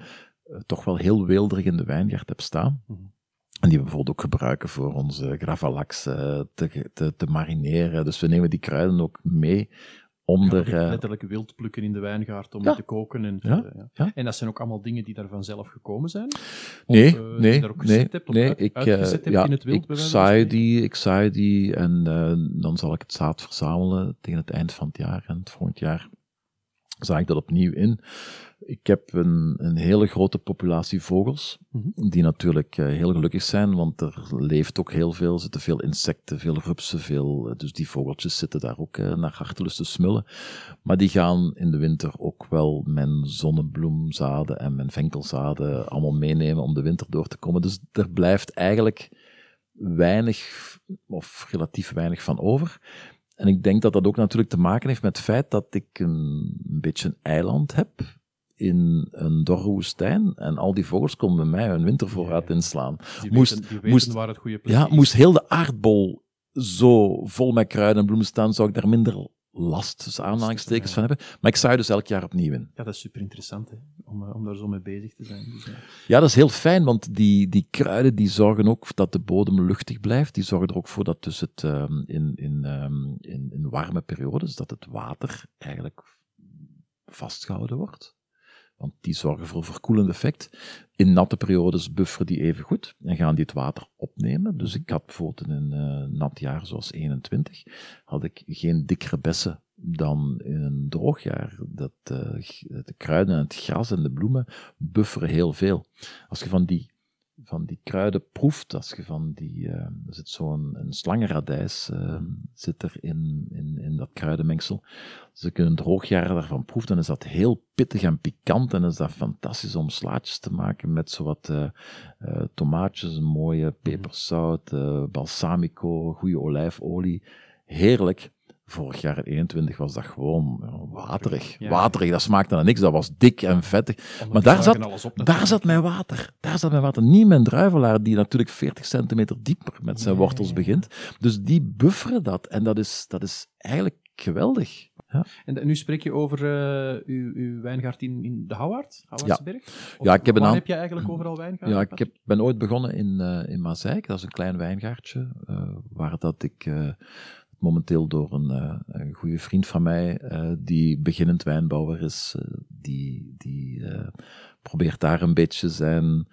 Speaker 3: toch wel heel weelderig in de wijngaard heb staan.
Speaker 2: Mhm.
Speaker 3: En die we bijvoorbeeld ook gebruiken voor onze gravalax eh, te, te, te marineren. Dus we nemen die kruiden ook mee om
Speaker 2: Ja,
Speaker 3: er... eh,
Speaker 2: letterlijk wild plukken in de wijngaard om
Speaker 3: Ja.
Speaker 2: te koken. En,
Speaker 3: Ja,
Speaker 2: en dat zijn ook allemaal dingen die daar vanzelf gekomen zijn?
Speaker 3: Nee,
Speaker 2: Of, eh,
Speaker 3: nee,
Speaker 2: daar ook
Speaker 3: nee,
Speaker 2: hebt,
Speaker 3: nee.
Speaker 2: uit-
Speaker 3: ik, eh,
Speaker 2: hebt
Speaker 3: ja,
Speaker 2: in het wild,
Speaker 3: ik zaai die, ik zaai die en eh, dan zal ik het zaad verzamelen tegen het eind van het jaar. En het volgend jaar zaai ik dat opnieuw in. Ik heb een, een hele grote populatie vogels,
Speaker 2: Mhm.
Speaker 3: die natuurlijk eh, heel gelukkig zijn, want er leeft ook heel veel, er zitten veel insecten, veel rupsen, veel, eh, dus die vogeltjes zitten daar ook eh, naar hartelust te smullen. Maar die gaan in de winter ook wel mijn zonnebloemzaden en mijn venkelzaden allemaal meenemen om de winter door te komen. Dus er blijft eigenlijk weinig, of relatief weinig van over. En ik denk dat dat ook natuurlijk te maken heeft met het feit dat ik een, beetje een eiland heb in een dorre woestijn. En al die vogels komen bij mij hun wintervoorraad inslaan.
Speaker 2: Die
Speaker 3: moest-
Speaker 2: weten, die weten
Speaker 3: moest-
Speaker 2: waar het goede plek
Speaker 3: Ja,
Speaker 2: is.
Speaker 3: moest heel de aardbol zo vol met kruiden en bloemen staan, zou ik daar minder last, tussen aanhalingstekens, van hebben. Maar ik zaai dus elk jaar opnieuw in.
Speaker 2: Ja, dat is super interessant hè, om, eh, om daar zo mee bezig te zijn. Dus, ja.
Speaker 3: Ja, dat is heel fijn, want die, die kruiden die zorgen ook dat de bodem luchtig blijft. Die zorgen er ook voor dat dus het ehm, in, in, ehm, in, in warme periodes, dat het water eigenlijk vastgehouden wordt. Want die zorgen voor een verkoelend effect. In natte periodes bufferen die even goed en gaan die het water opnemen. Dus ik had bijvoorbeeld in een eh, nat jaar zoals 21, had ik geen dikkere bessen dan in een droog jaar. Dat, eh, de kruiden en het gras en de bloemen bufferen heel veel. Als je van die, van die kruiden proeft, als je van die, eh, er zit zo'n een slangenradijs eh, zit er in, in, in dat kruidenmengsel. Als ik in een droog jaar daarvan proef, dan is dat heel pittig en pikant en is dat fantastisch om slaatjes te maken met zowat eh eh, tomaatjes, een mooie peperzout, eh, balsamico, goede olijfolie. Heerlijk. Vorig jaar in 21 was dat gewoon waterig.
Speaker 2: Ja.
Speaker 3: Waterig, dat smaakte naar niks. Dat was dik en vettig. Maar daar zat-
Speaker 2: op,
Speaker 3: Daar zat mijn water. Daar zat mijn water. Niet mijn druivelaar, die natuurlijk 40 centimeter dieper met zijn
Speaker 2: Nee.
Speaker 3: wortels begint. Dus die bufferen dat. En dat is, dat is eigenlijk geweldig. Ja.
Speaker 2: En nu spreek je over uh, uw, uw, wijngaard in, in de Houwaard, Houwaardsberg?
Speaker 3: Ja. ja, ik heb een
Speaker 2: waar heb je eigenlijk overal wijngaarden?
Speaker 3: Ja, ik heb, ben ooit begonnen in, uh, in Mazeik, dat is een klein wijngaardje, uh, waar dat ik momenteel door een, een goede vriend van mij, die beginnend wijnbouwer is, die, die probeert daar een beetje zijn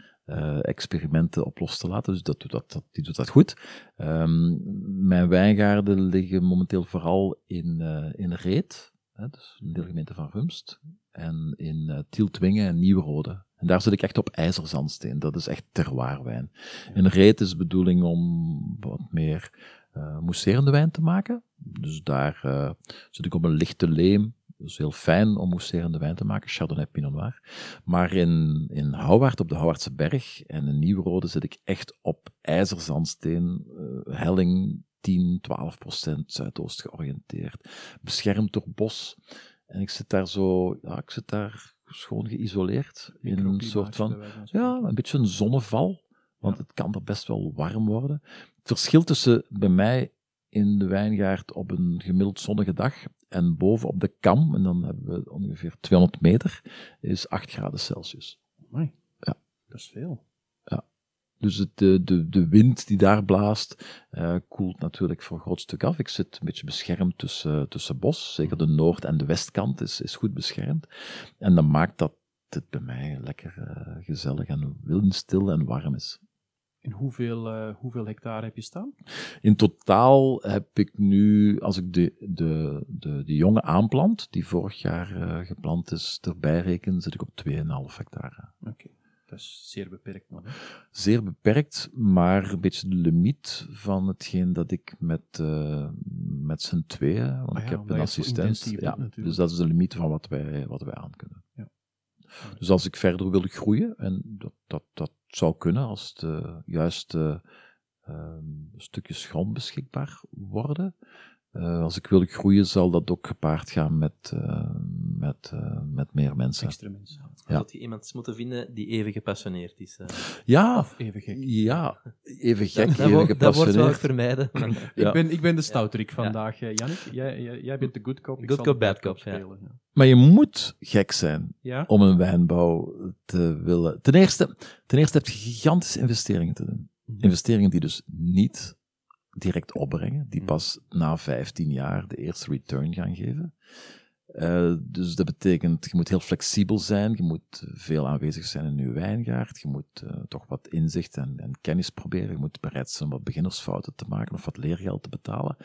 Speaker 3: experimenten op los te laten. Dus dat doet dat, die doet dat goed. Um, mijn wijngaarden liggen momenteel vooral in, in Reet, hè, dus een deelgemeente van Rumst, en in Tieltwingen en Nieuwrode. En daar zit ik echt op ijzerzandsteen. Dat is echt terroirwijn. In Reet is de bedoeling om wat meer uh, mousserende wijn te maken. Dus daar uh, zit ik op een lichte leem, dus heel fijn om mousserende wijn te maken, Chardonnay Pinot Noir. Maar in, in Houwaard, op de Houwaardse Berg en in Nieuwrode zit ik echt op ijzerzandsteen, uh, helling 10, 12 procent zuidoost georiënteerd. Beschermd door bos. En ik zit daar zo, ja, ik zit daar schoon geïsoleerd in een soort van, ja, een beetje een zonneval. Want ja. het kan er best wel warm worden. Het verschil tussen bij mij in de wijngaard op een gemiddeld zonnige dag en boven op de kam, en dan hebben we ongeveer 200 meter, is 8 graden Celsius.
Speaker 2: Mooi. Ja. Dat is veel.
Speaker 3: Dus het, de, de, de wind die daar blaast, uh, koelt natuurlijk voor een groot stuk af. Ik zit een beetje beschermd tussen, tussen bos. Zeker de noord- en de westkant is, is goed beschermd. En dat maakt dat het bij mij lekker uh, gezellig en windstil en warm is.
Speaker 2: En hoeveel, uh, hoeveel hectare heb je staan?
Speaker 3: In totaal heb ik nu, als ik de, de, de, de jonge aanplant, die vorig jaar uh, geplant is, erbij reken, zit ik op 2,5 hectare.
Speaker 2: Oké, okay. Dat is zeer beperkt nog. Hè?
Speaker 3: Zeer beperkt, maar een beetje de limiet van hetgeen dat ik met, uh, met z'n tweeën, want ah, ja, ik heb een assistent. Ja, dus dat is de limiet van wat wij, wat wij aan kunnen. Ja. Dus als ik verder wil groeien, en dat, dat, dat zou kunnen als de juiste uh, stukjes grond beschikbaar worden. Uh, als ik wil groeien, zal dat ook gepaard gaan met, uh, met, uh, met meer mensen.
Speaker 2: Extra mensen.
Speaker 1: Ja. Dat je iemand moeten vinden die even gepassioneerd is.
Speaker 3: Ja.
Speaker 2: Of even gek.
Speaker 3: Ja, even gek,
Speaker 1: dat,
Speaker 3: even
Speaker 1: dat
Speaker 3: gepassioneerd.
Speaker 1: Dat wordt wel vermijden. <laughs>
Speaker 2: ja. ik, ben, ik ben de stouterik ja. vandaag, Jannik. Jij, jij, jij, bent de good cop.
Speaker 1: Good cop, bad cop,
Speaker 2: spelen.
Speaker 3: Ja. Maar je moet gek zijn om een wijnbouw te willen. Ten eerste, ten eerste heb je gigantische investeringen te doen. Mm -hmm. Investeringen die dus niet direct opbrengen, die pas na 15 jaar de eerste return gaan geven. Uh, dus dat betekent, je moet heel flexibel zijn, je moet veel aanwezig zijn in je wijngaard, je moet uh, toch wat inzicht en, en, kennis proberen, je moet bereid zijn om wat beginnersfouten te maken of wat leergeld te betalen.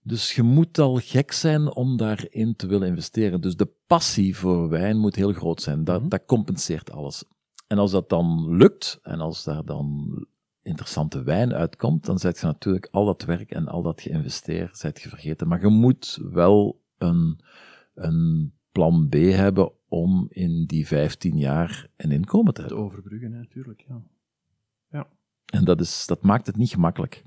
Speaker 3: Dus je moet al gek zijn om daarin te willen investeren. Dus de passie voor wijn moet heel groot zijn. Dat, -hmm. dat compenseert alles. En als dat dan lukt, en als daar dan interessante wijn uitkomt, dan zet je natuurlijk al dat werk en al dat geïnvesteerd, zet je vergeten. Maar je moet wel een, een plan B hebben om in die 15 jaar een inkomen te hebben.
Speaker 2: Te overbruggen, natuurlijk, ja. Ja.
Speaker 3: En dat, is, dat maakt het niet gemakkelijk.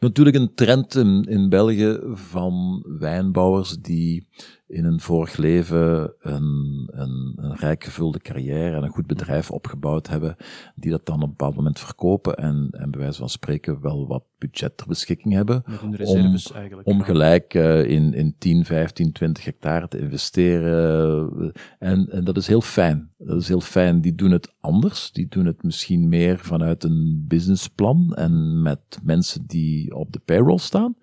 Speaker 3: Natuurlijk een trend in, in België van wijnbouwers die in een vorig leven een, een, een rijk gevulde carrière en een goed bedrijf opgebouwd hebben, die dat dan op een bepaald moment verkopen en, en bij wijze van spreken wel wat budget ter beschikking hebben
Speaker 2: om,
Speaker 3: om gelijk uh, in, in 10, 15, 20 hectare te investeren. En, en dat is heel fijn. Dat is heel fijn. Die doen het anders. Die doen het misschien meer vanuit een businessplan en met mensen die op de payroll staan.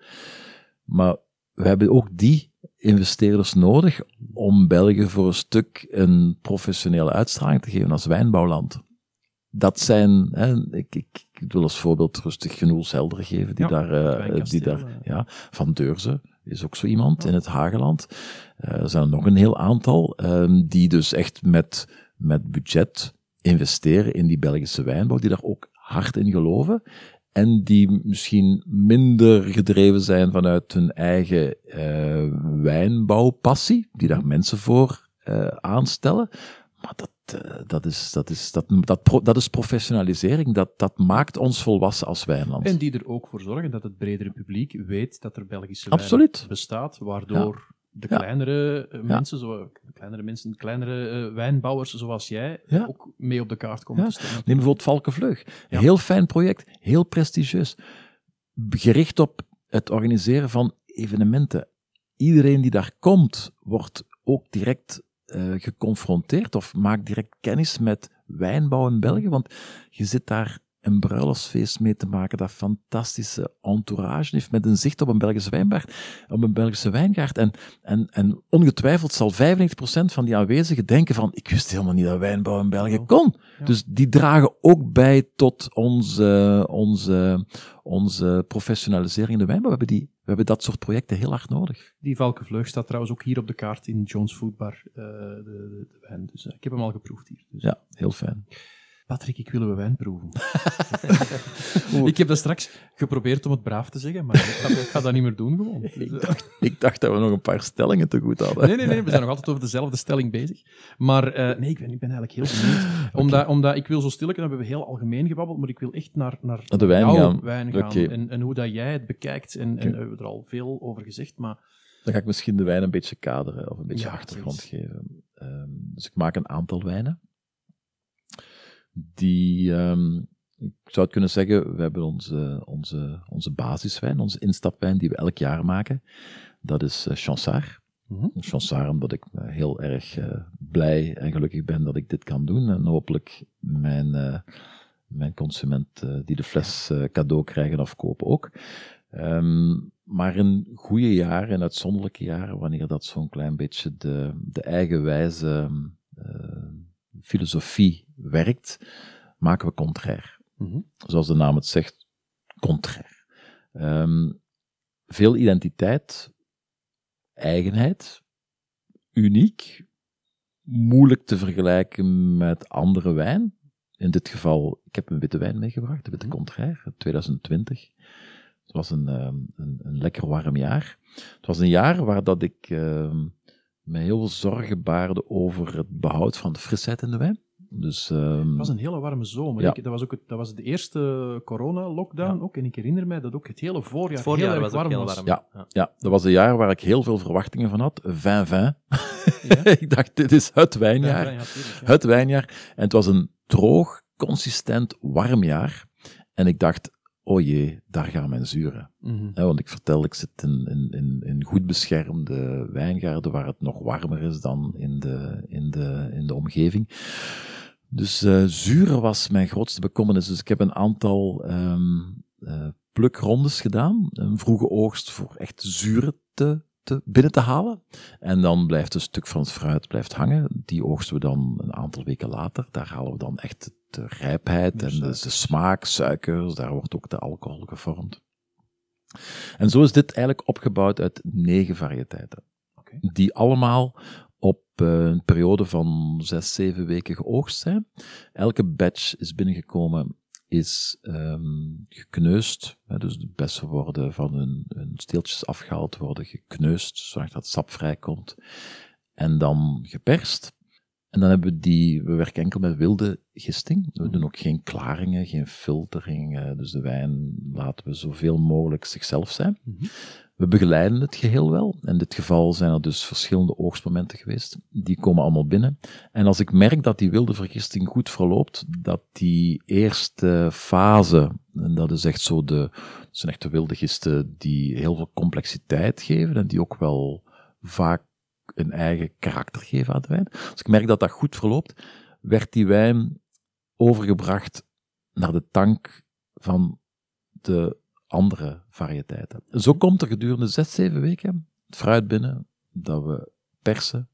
Speaker 3: Maar we hebben ook die investeerders nodig om België voor een stuk een professionele uitstraling te geven als wijnbouwland. Dat zijn, hè, ik, ik, ik wil als voorbeeld rustig Genoel Helder geven, die
Speaker 2: ja,
Speaker 3: daar, uh, die daar ja, Van Deurzen is ook zo iemand ja. in het Hageland. Uh, er zijn er nog een heel aantal, uh, die dus echt met, met budget investeren in die Belgische wijnbouw, die daar ook hard in geloven en die misschien minder gedreven zijn vanuit hun eigen uh, wijnbouwpassie, die daar mensen voor uh, aanstellen. Maar dat, uh, dat, is, dat, is, dat, dat, pro, dat is professionalisering. Dat, dat maakt ons volwassen als wijnland.
Speaker 2: En die er ook voor zorgen dat het bredere publiek weet dat er Belgische wijn bestaat, waardoor ja de kleinere ja. mensen, zo, kleinere mensen, kleinere uh, wijnbouwers zoals jij, ja. ook mee op de kaart komen
Speaker 3: ja.
Speaker 2: te staan.
Speaker 3: Neem bijvoorbeeld Valkenvleug. Heel fijn project, heel prestigieus. Gericht op het organiseren van evenementen. iedereen die daar komt, wordt ook direct uh, geconfronteerd of maakt direct kennis met wijnbouw in België. Want je zit daar een bruiloftsfeest mee te maken dat fantastische entourage heeft met een zicht op een Belgische wijngaard, op een Belgische wijngaard. En, en, en ongetwijfeld zal 95% van die aanwezigen denken van, ik wist helemaal niet dat wijnbouw in België kon. Dus die dragen ook bij tot onze, onze, onze professionalisering in de wijnbouw. We hebben, die, we hebben dat soort projecten heel hard nodig.
Speaker 2: Die Valkenvleug staat trouwens ook hier op de kaart in Jones Foodbar, uh, de, de, de, wijn. Dus uh, ik heb hem al geproefd hier. Dus.
Speaker 3: Ja, heel fijn.
Speaker 2: Patrick, ik wil uw wijn proeven. <laughs> ik heb dat straks geprobeerd om het braaf te zeggen, maar ik ga, ik ga dat niet meer doen gewoon. <laughs>
Speaker 3: Ik dacht, ik dacht, dat we nog een paar stellingen te goed hadden.
Speaker 2: Nee, nee, nee, we zijn nog altijd over dezelfde stelling bezig. Maar uh, nee, ik ben, ik ben eigenlijk heel benieuwd. <laughs> Omdat, omdat ik wil zo stil, dan hebben we heel algemeen gebabbeld, maar ik wil echt naar, naar,
Speaker 3: de wijn jouw gaan.
Speaker 2: wijn gaan. Okay. En, en hoe dat jij het bekijkt. En, okay. en we hebben er al veel over gezegd, maar...
Speaker 3: Dan ga ik misschien de wijn een beetje kaderen of een beetje ja, achtergrond geven. Um, dus ik maak een aantal wijnen die, um, ik zou het kunnen zeggen, we hebben onze, onze, onze basiswijn, onze instapwijn die we elk jaar maken. Dat is uh, Chansard. Mm -hmm. Chansard omdat ik uh, heel erg uh, blij en gelukkig ben dat ik dit kan doen. En hopelijk mijn, mijn consument die de fles cadeau krijgen of kopen ook. Um, maar in goede jaren, in uitzonderlijke jaren, wanneer dat zo'n klein beetje de, de eigenwijze filosofie werkt, maken we contrair. Mm Zoals de naam het zegt, contrair. Um, veel identiteit, eigenheid, uniek, moeilijk te vergelijken met andere wijn. In dit geval, ik heb een witte wijn meegebracht, de witte mm contraire, 2020. Het was een, um, een, een, lekker warm jaar. Het was een jaar waar dat ik um, me heel veel zorgen baarde over het behoud van de frisheid in de wijn. Dus, um,
Speaker 2: het was een hele warme zomer. Ja. Ik, dat, was ook het, dat was de eerste corona-lockdown ja. ook. En ik herinner mij dat ook het hele voorjaar, het voorjaar heel was warm, heel warm
Speaker 3: Ja, ja. ja, dat was een jaar waar ik heel veel verwachtingen van had. Vin, vin. <laughs> ik dacht, dit is het wijnjaar. het wijnjaar. En het was een droog, consistent, warm jaar. En ik dacht, oh jee, daar gaan mijn zuren. Mm -hmm. want ik vertel, ik zit in, in, in, in, goed beschermde wijngaarden waar het nog warmer is dan in de, in de, in de omgeving. Dus uh, zuren was mijn grootste bekommernis. Dus ik heb een aantal um, uh, plukrondes gedaan. Een vroege oogst voor echt zuren te, te, binnen te halen. En dan blijft een stuk van het fruit blijft hangen. Die oogsten we dan een aantal weken later. Daar halen we dan echt de rijpheid en de, de, smaak, suikers. Daar wordt ook de alcohol gevormd. En zo is dit eigenlijk opgebouwd uit negen variëteiten. Okay. Die allemaal op uh, een periode van zes, zeven weken geoogst zijn. Elke batch is binnengekomen, is um, gekneusd. Hè, dus de bessen worden van hun, hun steeltjes afgehaald, worden gekneusd, zodat het sap vrijkomt. En dan geperst. En dan hebben we die, we werken enkel met wilde gisting. We doen ook geen klaringen, geen filtering. Dus de wijn laten we zoveel mogelijk zichzelf zijn. Mm -hmm. We begeleiden het geheel wel. In dit geval zijn er dus verschillende oogstmomenten geweest. Die komen allemaal binnen. En als ik merk dat die wilde vergisting goed verloopt, dat die eerste fase, en dat is echt zo de, dat zijn echt de wilde gisten die heel veel complexiteit geven en die ook wel vaak een eigen karakter geven aan de wijn. Als ik merk dat dat goed verloopt, werd die wijn overgebracht naar de tank van de andere variëteiten. Zo komt er gedurende zes, zeven weken het fruit binnen dat we persen,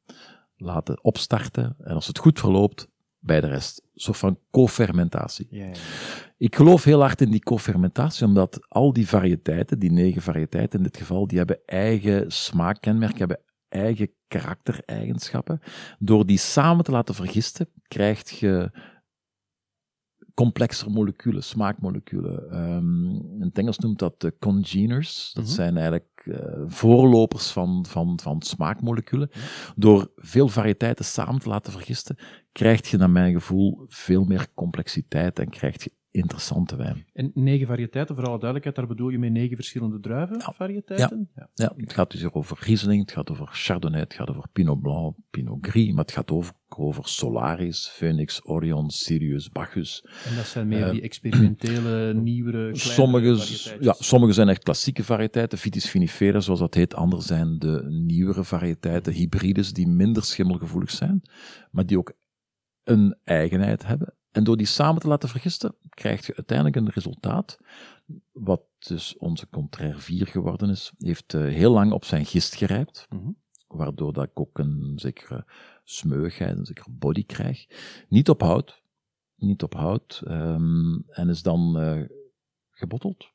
Speaker 3: laten opstarten en als het goed verloopt, bij de rest. Een soort van co-fermentatie. Ja, ja. Ik geloof heel hard in die co-fermentatie, omdat al die variëteiten, die negen variëteiten in dit geval, die hebben eigen smaakkenmerken, hebben eigen karaktereigenschappen. Door die samen te laten vergisten, krijg je complexere moleculen, smaakmoleculen. Um, in het Engels noemt dat de congeners. Dat mm -hmm. zijn eigenlijk uh, voorlopers van, van, van smaakmoleculen. Door veel variëteiten samen te laten vergisten, krijg je naar mijn gevoel veel meer complexiteit en krijg je interessante wijn.
Speaker 2: En negen variëteiten, voor alle duidelijkheid, daar bedoel je met negen verschillende druivenvariëteiten? Ja.
Speaker 3: Ja, het gaat dus hier over Riesling, het gaat over Chardonnay, het gaat over Pinot Blanc, Pinot Gris, maar het gaat over, over Solaris, Phoenix, Orion, Sirius, Bacchus.
Speaker 2: En dat zijn meer die experimentele, nieuwere, <clears throat>
Speaker 3: Sommige, ja, sommige zijn echt klassieke variëteiten, Vitis vinifera zoals dat heet. Andere zijn de nieuwere variëteiten, hybrides, die minder schimmelgevoelig zijn, maar die ook een eigenheid hebben. En door die samen te laten vergisten, krijg je uiteindelijk een resultaat, wat dus onze Contraire 4 geworden is. Heeft eh, heel lang op zijn gist gerijpt,
Speaker 2: Mhm.
Speaker 3: waardoor dat ik ook een zekere smeugheid, een zekere body krijg. Niet op hout, niet op hout, ehm, en is dan eh, gebotteld.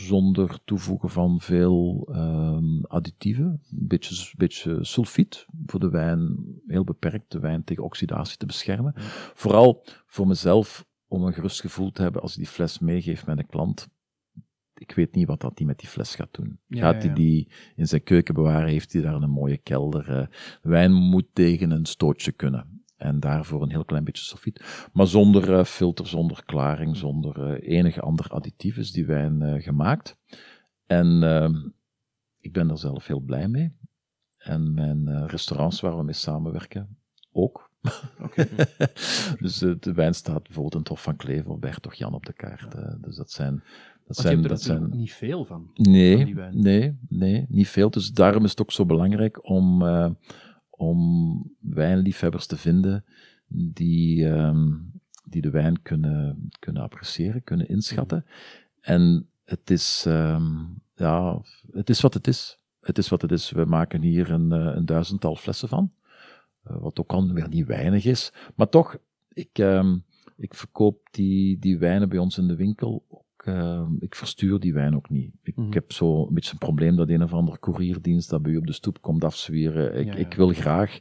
Speaker 3: Zonder toevoegen van veel ehm, additieven. Een beetje, beetje sulfiet voor de wijn, heel beperkt de wijn tegen oxidatie te beschermen.
Speaker 2: Ja.
Speaker 3: Vooral voor mezelf, om een gerust gevoel te hebben als ik die fles meegeef met een klant. Ik weet niet wat dat die met die fles gaat doen.
Speaker 2: Ja,
Speaker 3: gaat hij
Speaker 2: ja.
Speaker 3: die in zijn keuken bewaren? Heeft hij daar een mooie kelder? eh, wijn moet tegen een stootje kunnen. En daarvoor een heel klein beetje sulfiet. Maar zonder eh, filter, zonder klaring, zonder eh, enige ander additief is die wijn eh, gemaakt. En eh, ik ben er zelf heel blij mee. En mijn restaurants waar we mee samenwerken ook. <laughs> Dus de wijn staat bijvoorbeeld in het Hof van Klever bij toch Jan op de kaart. dus dat zijn... Dat
Speaker 2: Want
Speaker 3: zijn,
Speaker 2: er
Speaker 3: dat zijn
Speaker 2: niet veel van.
Speaker 3: Nee, nee, nee, niet veel. Dus daarom is het ook zo belangrijk om, om wijnliefhebbers te vinden die, ehm, die de wijn kunnen, kunnen appreciëren, kunnen inschatten. En het is, ehm, ja, het is wat het is. Het is wat het is. We maken hier een, eh, een duizendtal flessen van. Eh, wat ook al weer niet weinig is. Maar toch, ik, ehm, ik verkoop die, die wijnen bij ons in de winkel ehm, ik verstuur die wijn ook niet. Ik,
Speaker 2: Mhm.
Speaker 3: heb zo een beetje een probleem dat een of andere courierdienst dat bij u op de stoep komt afzwieren. Ik,
Speaker 2: Ja, ja.
Speaker 3: ik wil graag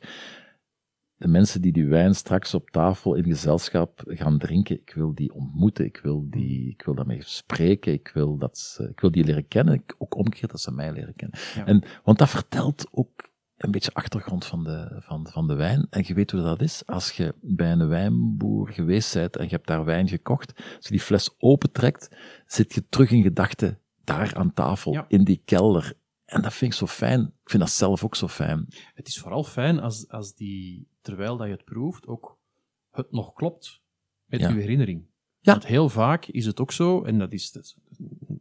Speaker 3: de mensen die die wijn straks op tafel in gezelschap gaan drinken, ik wil die ontmoeten, ik wil, die, ik wil daarmee spreken, ik wil, dat ze, ik wil die leren kennen, ik- ook omgekeerd dat ze mij leren kennen.
Speaker 2: Ja.
Speaker 3: En, want dat vertelt ook een beetje achtergrond van de, van, van de wijn. En je weet hoe dat is. Als je bij een wijnboer geweest bent en je hebt daar wijn gekocht, als je die fles opentrekt, zit je terug in gedachten daar aan tafel,
Speaker 2: Ja.
Speaker 3: in die kelder. En dat vind ik zo fijn. Ik vind dat zelf ook zo fijn.
Speaker 2: Het is vooral fijn als, als die, terwijl dat je het proeft, ook het nog klopt met
Speaker 3: Ja.
Speaker 2: je herinnering.
Speaker 3: Ja.
Speaker 2: Want heel vaak is het ook zo, en dat is, dat is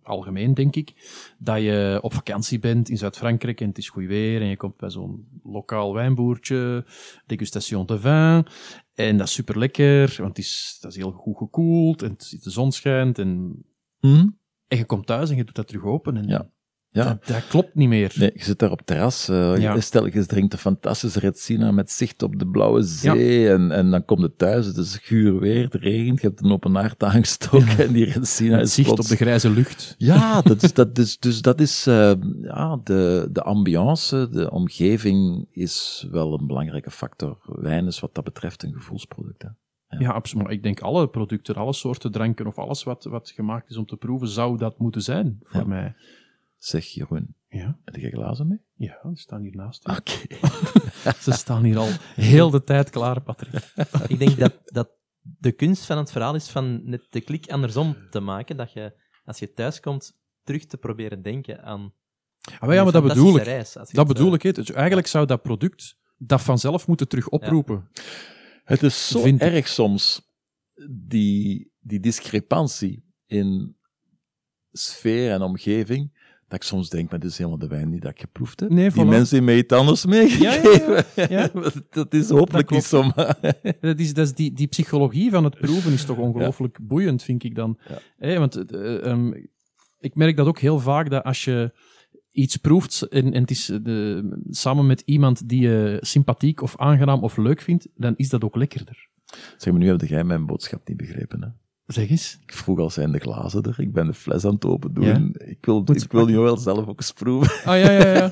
Speaker 2: algemeen denk ik, dat je op vakantie bent in Zuid-Frankrijk en het is goed weer en je komt bij zo'n lokaal wijnboertje, degustation de vin, en dat is super lekker, want het is, dat is heel goed gekoeld en de zon schijnt en,
Speaker 3: Hm?
Speaker 2: en je komt thuis en je doet dat terug open en
Speaker 3: Ja. Ja.
Speaker 2: dat, dat klopt niet meer.
Speaker 3: Nee, je zit daar op het terras. eh,
Speaker 2: Ja.
Speaker 3: stel, je drinkt een fantastische Retsina met zicht op de blauwe zee. En, en dan kom je thuis, het is guur weer, het regent, je hebt een open haard aangestoken en die Retsina
Speaker 2: Het
Speaker 3: is
Speaker 2: zicht
Speaker 3: plots-
Speaker 2: op de grijze lucht.
Speaker 3: Ja, <laughs> dat is, dat is, dus dat is, eh, ja, de, de ambiance, de omgeving is wel een belangrijke factor. Wijn is wat dat betreft een gevoelsproduct. Hè. Ja.
Speaker 2: Ja, absoluut. Ik denk alle producten, alle soorten dranken of alles wat, wat gemaakt is om te proeven, zou dat moeten zijn voor mij.
Speaker 3: Zeg Jeroen,
Speaker 2: Ja,
Speaker 3: heb je glazen mee?
Speaker 2: ja, die staan hier naast.
Speaker 3: Oké. <laughs>
Speaker 2: Ze staan hier al heel de tijd klaar, Patrick. <laughs>
Speaker 1: Ik denk dat, dat de kunst van het verhaal is van net de klik andersom te maken. Dat je, als je thuis komt, terug te proberen denken aan.
Speaker 2: Ah, maar ja, maar dat bedoel ik.
Speaker 1: Reis,
Speaker 2: Dat
Speaker 1: het,
Speaker 2: bedoel
Speaker 1: eh,
Speaker 2: ik. Dus eigenlijk zou dat product dat vanzelf moeten terug oproepen.
Speaker 3: Het is zo
Speaker 2: Vind ik.
Speaker 3: erg soms, die, die discrepantie in sfeer en omgeving, dat ik soms denk, maar dit is helemaal de wijn die dat ik geproefd heb.
Speaker 2: Nee,
Speaker 3: die
Speaker 2: voilà.
Speaker 3: mensen hebben mij iets anders
Speaker 2: ja,
Speaker 3: meegegeven.
Speaker 2: ja. <laughs>
Speaker 3: dat is hopelijk
Speaker 2: Dat
Speaker 3: niet zo, maar... <laughs>
Speaker 2: Dat is, dat is die, die psychologie van het proeven is toch ongelooflijk boeiend, vind ik dan.
Speaker 3: Ja.
Speaker 2: Want eh, ehm, ik merk dat ook heel vaak, dat als je iets proeft en, en het is eh, de, samen met iemand die je sympathiek of aangenaam of leuk vindt, dan is dat ook lekkerder.
Speaker 3: Zeg maar, nu heb jij mijn boodschap niet begrepen. Hè?
Speaker 2: Zeg eens.
Speaker 3: Ik vroeg al, zijn de glazen er? Ik ben de fles aan het open doen.
Speaker 2: Ja?
Speaker 3: Ik wil,
Speaker 2: Moet
Speaker 3: ik wil nu wel zelf ook eens proeven.
Speaker 2: Ah, ja, ja, ja.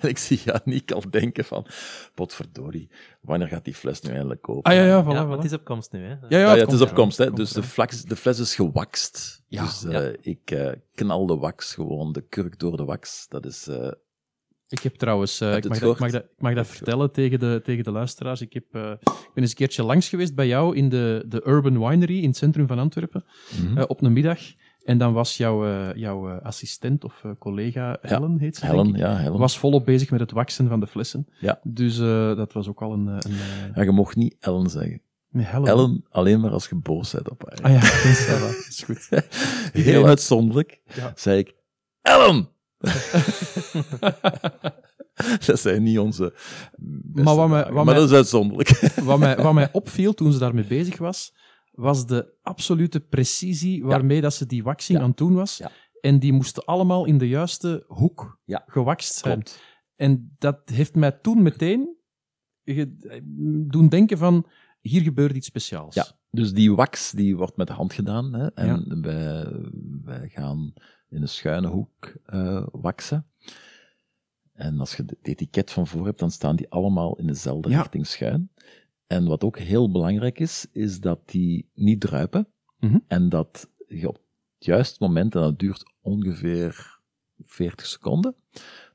Speaker 3: en <laughs> ik zie Janiek al denken van, potverdorie, wanneer gaat die fles nu eindelijk open?
Speaker 2: Ah, ja, ja, voilà,
Speaker 1: ja,
Speaker 2: voilà.
Speaker 1: maar het is op komst nu. Hè.
Speaker 2: Ja, ja,
Speaker 3: Ja, ja, het is op komst, hè. Dus de, flex, de fles is gewakst.
Speaker 2: Ja,
Speaker 3: dus
Speaker 1: ja.
Speaker 3: eh, ik eh, knal de wax gewoon, de kurk door de wax. Dat is, eh,
Speaker 2: Ik heb trouwens, eh,
Speaker 3: Heb
Speaker 2: ik, mag dat, ik, mag dat, ik mag dat vertellen tegen de, tegen de luisteraars. Ik, heb, eh, ik ben eens een keertje langs geweest bij jou in de, de Urban Winery in het centrum van Antwerpen
Speaker 3: Mhm.
Speaker 2: eh, op een middag. En dan was jouw, jouw assistent of collega Helen, heet ze, denk
Speaker 3: Helen,
Speaker 2: ik,
Speaker 3: ja, Helen.
Speaker 2: was volop bezig met het waksen van de flessen.
Speaker 3: Ja.
Speaker 2: Dus dat was ook al een... een
Speaker 3: Ja, je mocht niet Ellen zeggen.
Speaker 2: nee, Helen.
Speaker 3: Ellen alleen maar als je boos bent op haar.
Speaker 2: Ah ja, dat is goed. <laughs>
Speaker 3: Heel uitzonderlijk
Speaker 2: Ja.
Speaker 3: zei ik, Ellen! <laughs> dat zijn niet onze
Speaker 2: Maar wat mij- wat
Speaker 3: maar
Speaker 2: mij-
Speaker 3: dat is uitzonderlijk. <laughs>
Speaker 2: wat, mij, wat mij opviel toen ze daarmee bezig was, was de absolute precisie waarmee dat ze die waxing
Speaker 3: Ja.
Speaker 2: aan het doen was.
Speaker 3: Ja.
Speaker 2: En die moesten allemaal in de juiste hoek
Speaker 3: Ja.
Speaker 2: gewakst zijn.
Speaker 3: Klopt.
Speaker 2: En dat heeft mij toen meteen doen denken van, hier gebeurt iets speciaals.
Speaker 3: Ja. Dus die wax die wordt met de hand gedaan. Hè, en wij, wij gaan in een schuine hoek eh waksen. En als je het etiket van voor hebt, dan staan die allemaal in dezelfde
Speaker 2: Ja.
Speaker 3: richting schuin. En wat ook heel belangrijk is, is dat die niet druipen.
Speaker 2: Mhm.
Speaker 3: En dat je op het juiste moment, en dat duurt ongeveer 40 seconden,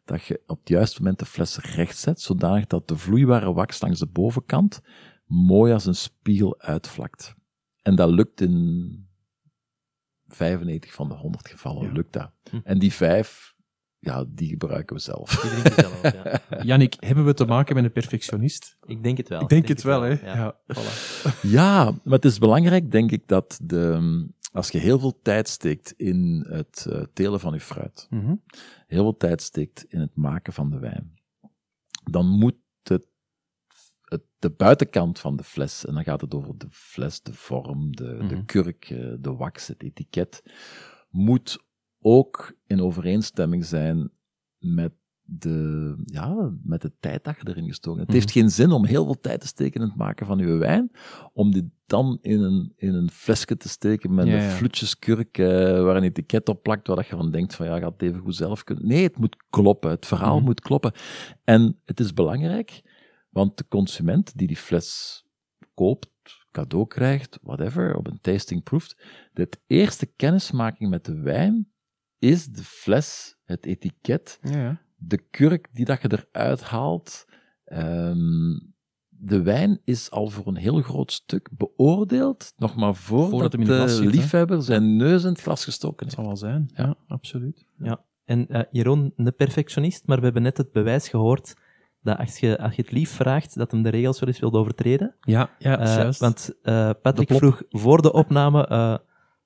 Speaker 3: dat je op het juiste moment de fles recht zet, zodanig dat de vloeibare wax langs de bovenkant mooi als een spiegel uitvlakt. En dat lukt in 95 van de 100 gevallen,
Speaker 2: Ja.
Speaker 3: lukt dat.
Speaker 1: Hm.
Speaker 3: En die vijf, ja, die gebruiken we zelf.
Speaker 1: Die zelf, ja. <laughs>
Speaker 2: Jannik, hebben we te maken met een perfectionist?
Speaker 1: Ik denk het wel.
Speaker 2: Ik denk het wel, hè?
Speaker 1: Ja.
Speaker 2: Ja, voilà. <laughs>
Speaker 3: Ja, maar het is belangrijk, denk ik, dat de, als je heel veel tijd steekt in het eh, telen van je fruit,
Speaker 2: Mhm.
Speaker 3: heel veel tijd steekt in het maken van de wijn, dan moet het, het, de buitenkant van de fles, en dan gaat het over de fles, de vorm, de, de
Speaker 2: Mhm.
Speaker 3: kurk, eh, de wax, het etiket, moet ook in overeenstemming zijn met de, ja, met de tijd dat je erin gestoken hebt. Het heeft geen zin om heel veel tijd te steken in het maken van je wijn, om dit dan in een, in een flesje te steken met
Speaker 2: Ja,
Speaker 3: een
Speaker 2: ja.
Speaker 3: flutjeskurk eh, waar een etiket op plakt, waar dat je van denkt van ja, gaat het even goed zelf kunnen. Nee, het moet kloppen. Het verhaal
Speaker 2: Mhm.
Speaker 3: moet kloppen. En het is belangrijk, want de consument die die fles koopt, cadeau krijgt, whatever, op een tasting proeft, de eerste kennismaking met de wijn is de fles, het etiket,
Speaker 2: Ja, ja.
Speaker 3: de kurk die dat je eruit haalt. Ehm, de wijn is al voor een heel groot stuk beoordeeld, nog maar voordat, de liefhebber zijn neus in het glas gestoken
Speaker 2: Dat
Speaker 3: heeft.
Speaker 2: zal wel zijn. Ja, absoluut.
Speaker 1: En eh, Jeroen, een perfectionist, maar we hebben net het bewijs gehoord dat als je, als je het lief vraagt, dat hem de regels wel eens wil overtreden.
Speaker 2: Ja, ja
Speaker 1: Eh,
Speaker 2: juist.
Speaker 1: want eh, Patrick vroeg voor de opname eh,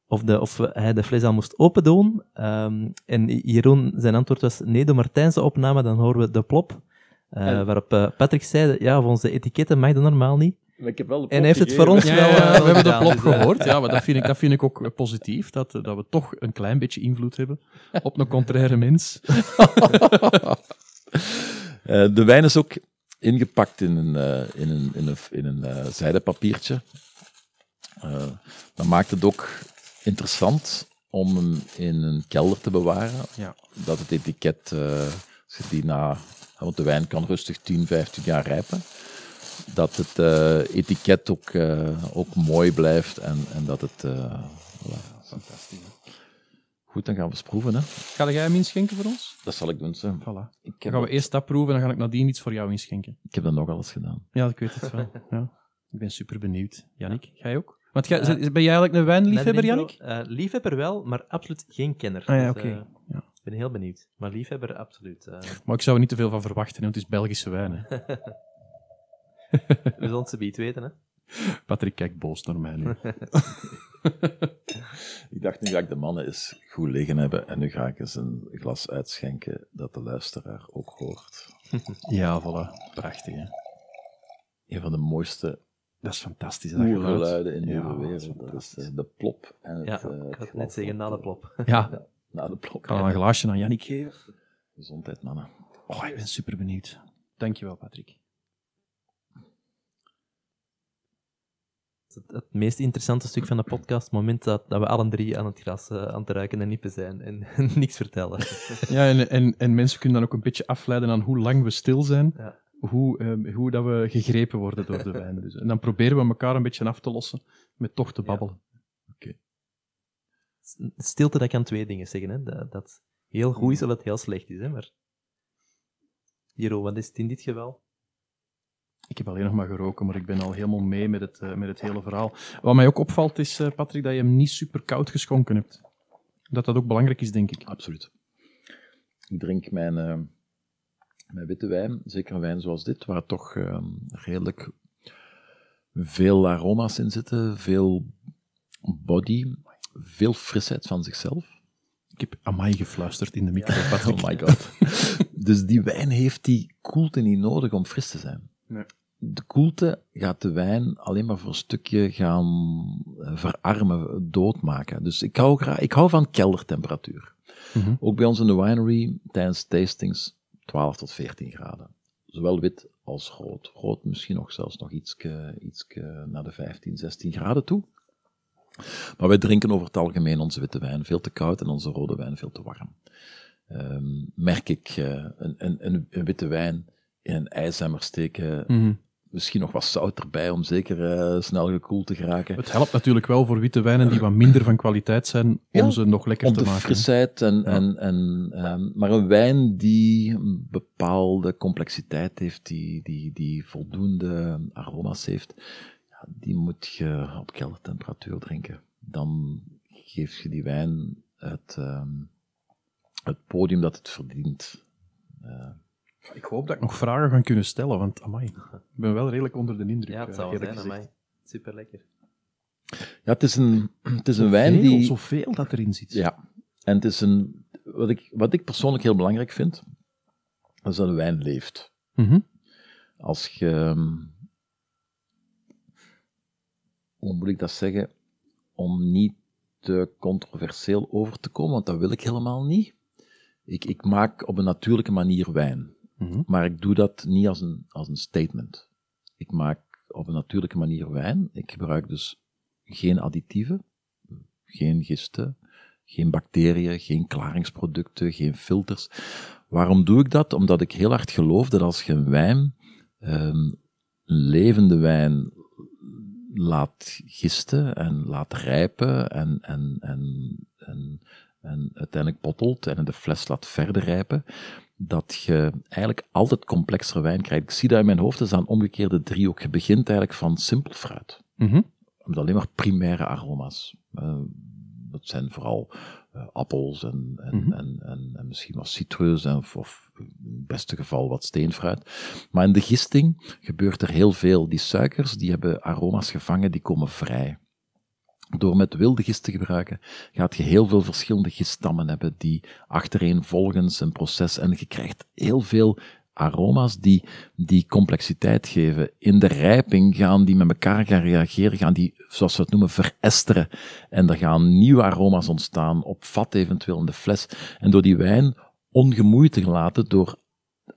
Speaker 1: of, de, of hij de fles al moest open doen. Ehm, en Jeroen, zijn antwoord was nee, de Martijnse opname, dan horen we de plop. Eh, waarop Patrick zei, ja, volgens de etiketten mag dat normaal niet.
Speaker 3: Ik heb wel de
Speaker 1: En hij heeft het voor ons
Speaker 2: Ja,
Speaker 1: wel...
Speaker 2: ja, we hebben de plop
Speaker 1: dus, eh,
Speaker 2: gehoord. Ja, maar dat vind ik, <laughs> dat vind ik ook positief. Dat, dat we toch een klein beetje invloed hebben op een contraire mens. <laughs>
Speaker 3: Eh, de wijn is ook ingepakt in een, eh, in een, in een, in een eh, zijden papiertje. Dat maakt het ook interessant om hem in een kelder te bewaren.
Speaker 2: Ja.
Speaker 3: Dat het etiket, als je die na, want de wijn kan rustig 10, 15 jaar rijpen, dat het etiket ook, ook mooi blijft en, en dat het... voilà.
Speaker 2: Fantastisch.
Speaker 3: Goed, dan gaan we eens proeven. Hè.
Speaker 2: Ga jij hem inschenken voor ons?
Speaker 3: Dat zal ik doen. Zo.
Speaker 2: Voilà. Dan
Speaker 3: Ik, heb
Speaker 2: gaan we eerst dat proeven en dan ga ik nadien iets voor jou inschenken.
Speaker 3: ik heb dat nog alles gedaan.
Speaker 2: Ja, ik weet het wel. <laughs> Ja. Ik ben super benieuwd. Jannik, jij ook? Want jij,
Speaker 1: Ja.
Speaker 2: ben jij eigenlijk een wijnliefhebber, Jannik?
Speaker 1: eh, liefhebber wel, maar absoluut geen kenner.
Speaker 2: Ah ja,
Speaker 1: Dus,
Speaker 2: oké.
Speaker 1: eh,
Speaker 2: Ja.
Speaker 1: Ik ben heel benieuwd. Maar liefhebber, absoluut. eh. <laughs>
Speaker 2: Maar ik zou er niet te veel van verwachten, hè, want het is Belgische wijn. Hè. <laughs>
Speaker 1: we zullen het weten, hè.
Speaker 2: Patrick kijkt boos naar mij nu. <laughs>
Speaker 3: Ik dacht, nu ga ik de mannen eens goed liggen hebben en nu ga ik eens een glas uitschenken dat de luisteraar ook hoort. <laughs>
Speaker 2: Ja, voilà. Prachtig, hè.
Speaker 3: Een van de mooiste
Speaker 2: Dat is fantastisch, dat geluid.
Speaker 3: oergeluiden in de
Speaker 2: Ja,
Speaker 3: hele
Speaker 2: dat is
Speaker 3: wereld. Dat is eh, de plop en het,
Speaker 1: Ja,
Speaker 3: eh,
Speaker 1: ik had net zeggen, na de plop. <laughs>
Speaker 2: Ja,
Speaker 3: Na de plop.
Speaker 2: ik kan een glaasje aan Jannik geven.
Speaker 3: Gezondheid, mannen.
Speaker 2: Oh, ik ben super benieuwd. Dankjewel, Patrick.
Speaker 1: Het, het meest interessante stuk van de podcast, het moment dat, dat we alle drie aan het gras eh, aan het ruiken en nippen zijn <laughs> en niks vertellen. <laughs>
Speaker 2: Ja, en, en, en mensen kunnen dan ook een beetje afleiden aan hoe lang we stil zijn,
Speaker 1: Ja.
Speaker 2: hoe, ehm, hoe dat we gegrepen worden door de wijn. Dus, en dan proberen we elkaar een beetje af te lossen met toch te babbelen.
Speaker 1: Stilte, dat kan twee dingen zeggen. Hè. Dat, dat heel goed is of dat heel slecht is. Hè. Maar Jeroen, wat is het in dit geval?
Speaker 2: Ik heb alleen nog maar geroken, maar ik ben al helemaal mee met het, eh, met het hele verhaal. Wat mij ook opvalt is, eh, Patrick, dat je hem niet super koud geschonken hebt. Dat dat ook belangrijk is, denk ik.
Speaker 3: Absoluut. Ik drink mijn, eh, mijn witte wijn, zeker een wijn zoals dit, waar toch eh, redelijk veel aroma's in zitten, veel body, veel frisheid van zichzelf.
Speaker 2: Ik heb amai gefluisterd in de micro. <laughs>
Speaker 3: Oh my god. dus die wijn heeft die koelte niet nodig om fris te zijn.
Speaker 2: Nee.
Speaker 3: De koelte gaat de wijn alleen maar voor een stukje gaan eh, verarmen, doodmaken. Dus ik hou, graag, ik hou van keldertemperatuur.
Speaker 2: Mhm.
Speaker 3: Ook bij ons in de winery, tijdens tastings, 12 tot 14 graden. Zowel wit als rood. Rood misschien nog zelfs nog iets naar de 15, 16 graden toe. Maar wij drinken over het algemeen onze witte wijn veel te koud en onze rode wijn veel te warm. Ehm, merk ik eh, een, een, een, witte wijn in een ijzemmer steken,
Speaker 2: Mhm.
Speaker 3: Misschien nog wat zout erbij om zeker eh, snel gekoeld te geraken.
Speaker 2: Het helpt natuurlijk wel voor witte wijnen die wat minder van kwaliteit zijn, om
Speaker 3: Ja,
Speaker 2: ze nog lekker
Speaker 3: om
Speaker 2: te
Speaker 3: de
Speaker 2: maken.
Speaker 3: frisheid en, en, en ehm, maar een wijn die een bepaalde complexiteit heeft, die, die, die voldoende aroma's heeft, ja, die moet je op keldertemperatuur drinken. Dan geef je die wijn het, ehm, het podium dat het verdient. Eh,
Speaker 2: Ik hoop dat ik nog vragen ga kunnen stellen, want amai, ik ben wel redelijk onder de indruk.
Speaker 1: Ja, het
Speaker 2: eh,
Speaker 1: zou zijn,
Speaker 2: gezegd.
Speaker 1: amai. Super lekker.
Speaker 3: ja, het is een, het is een wijn
Speaker 2: Veel,
Speaker 3: die...
Speaker 2: Zoveel dat erin zit.
Speaker 3: Ja, en het is een, wat ik, wat ik persoonlijk heel belangrijk vind, is dat een wijn leeft.
Speaker 2: Mhm.
Speaker 3: Als je, ehm, hoe moet ik dat zeggen, om niet te controversieel over te komen, want dat wil ik helemaal niet. Ik, ik maak op een natuurlijke manier wijn,
Speaker 2: Mhm.
Speaker 3: maar ik doe dat niet als een, als een statement. Ik maak op een natuurlijke manier wijn. Ik gebruik dus geen additieven, geen gisten, geen bacteriën, geen klaringsproducten, geen filters. Waarom doe ik dat? Omdat ik heel hard geloof dat als je een wijn, ehm, een levende wijn, laat gisten en laat rijpen en, en, en, en, en uiteindelijk bottelt en in de fles laat verder rijpen, dat je eigenlijk altijd complexere wijn krijgt. Ik zie dat in mijn hoofd als een omgekeerde driehoek. Je begint eigenlijk van simpel fruit
Speaker 2: Mhm.
Speaker 3: met alleen maar primaire aroma's. Eh, dat zijn vooral eh, appels en, en,
Speaker 2: Mhm.
Speaker 3: en, en, en misschien wat citrus en, of, of in het beste geval wat steenfruit. Maar in de gisting gebeurt er heel veel. Die suikers die hebben aroma's gevangen, die komen vrij. Door met wilde gist te gebruiken, gaat je heel veel verschillende giststammen hebben die achtereenvolgens een proces en je krijgt heel veel aroma's die, die complexiteit geven. In de rijping gaan die met elkaar gaan reageren, gaan die, zoals we het noemen, veresteren. En er gaan nieuwe aroma's ontstaan, op vat eventueel in de fles. En door die wijn ongemoeid te laten, door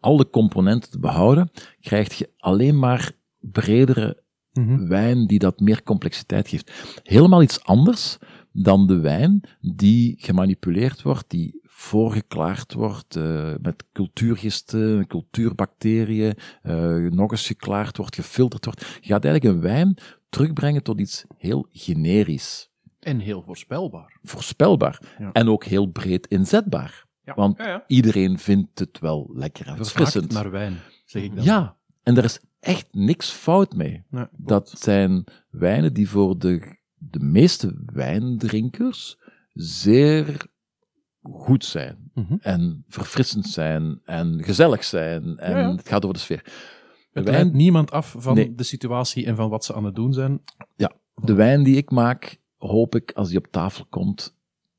Speaker 3: alle componenten te behouden, krijg je alleen maar bredere
Speaker 2: Mhm.
Speaker 3: wijn die dat meer complexiteit geeft. Helemaal iets anders dan de wijn die gemanipuleerd wordt, die voorgeklaard wordt eh, met cultuurgisten, cultuurbacteriën, eh, nog eens geklaard wordt, gefilterd wordt. Je gaat eigenlijk een wijn terugbrengen tot iets heel generisch,
Speaker 2: En heel voorspelbaar.
Speaker 3: voorspelbaar
Speaker 2: Ja.
Speaker 3: en ook heel breed inzetbaar.
Speaker 2: Ja.
Speaker 3: Want
Speaker 2: Ja,
Speaker 3: iedereen vindt het wel lekker en verfrissend.
Speaker 2: naar wijn, zeg ik dan.
Speaker 3: Ja, en er is echt niks fout mee.
Speaker 2: Nee,
Speaker 3: Dat zijn wijnen die voor de, de meeste wijndrinkers zeer goed zijn.
Speaker 2: Mhm.
Speaker 3: En verfrissend zijn en gezellig zijn. En
Speaker 2: Ja, ja.
Speaker 3: het gaat over de sfeer.
Speaker 2: Het
Speaker 3: wijn-
Speaker 2: leidt niemand af van
Speaker 3: Nee.
Speaker 2: de situatie en van wat ze aan het doen zijn.
Speaker 3: De wijn die ik maak, hoop ik als die op tafel komt,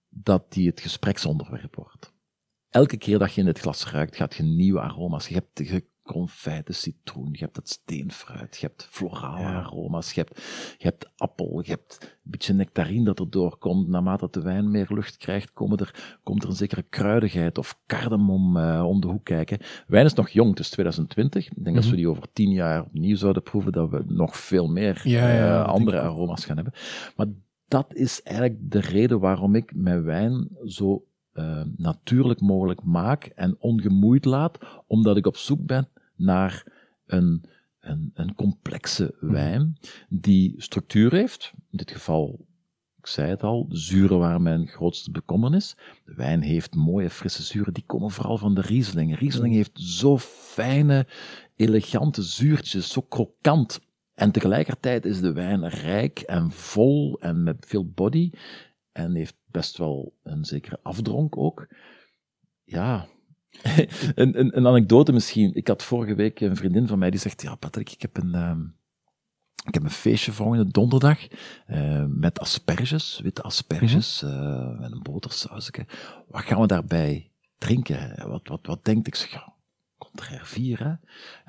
Speaker 3: dat die het gespreksonderwerp wordt. Elke keer dat je in het glas ruikt, gaat je nieuwe aroma's. Je hebt de confijte citroen, je hebt het steenfruit, je hebt florale
Speaker 2: Ja.
Speaker 3: aroma's, je hebt, je hebt appel, je hebt een beetje nectarine dat er doorkomt. Naarmate de wijn meer lucht krijgt, komen er, komt er een zekere kruidigheid of cardamom eh, om de hoek kijken. Wijn is nog jong, het is 2020. Ik denk als
Speaker 2: Mhm.
Speaker 3: we die over tien jaar opnieuw zouden proeven, dat we nog veel meer
Speaker 2: Ja, ja,
Speaker 3: eh,
Speaker 2: dat
Speaker 3: andere aroma's gaan hebben. Maar dat is eigenlijk de reden waarom ik mijn wijn zo eh, natuurlijk mogelijk maak en ongemoeid laat, omdat ik op zoek ben naar een, een, een complexe
Speaker 2: Mhm.
Speaker 3: wijn die structuur heeft. In dit geval Ik zei het al, de zuren waren mijn grootste bekommernis. De wijn heeft mooie, frisse zuren, die komen vooral van de Riesling. Riesling heeft zo fijne, elegante zuurtjes, zo krokant. En tegelijkertijd is de wijn rijk en vol en met veel body. En heeft best wel een zekere afdronk ook. Ja, <laughs> een, een, een, anekdote misschien. Ik had vorige week een vriendin van mij die zegt: Ja, Patrick, ik heb een. Uh, ik heb een feestje volgende donderdag uh, met asperges, witte asperges, mm -hmm. uh, met een botersausje. Wat gaan we daarbij drinken? Wat, wat, wat denkt ik? Zeg, ja, contraire vier, hè?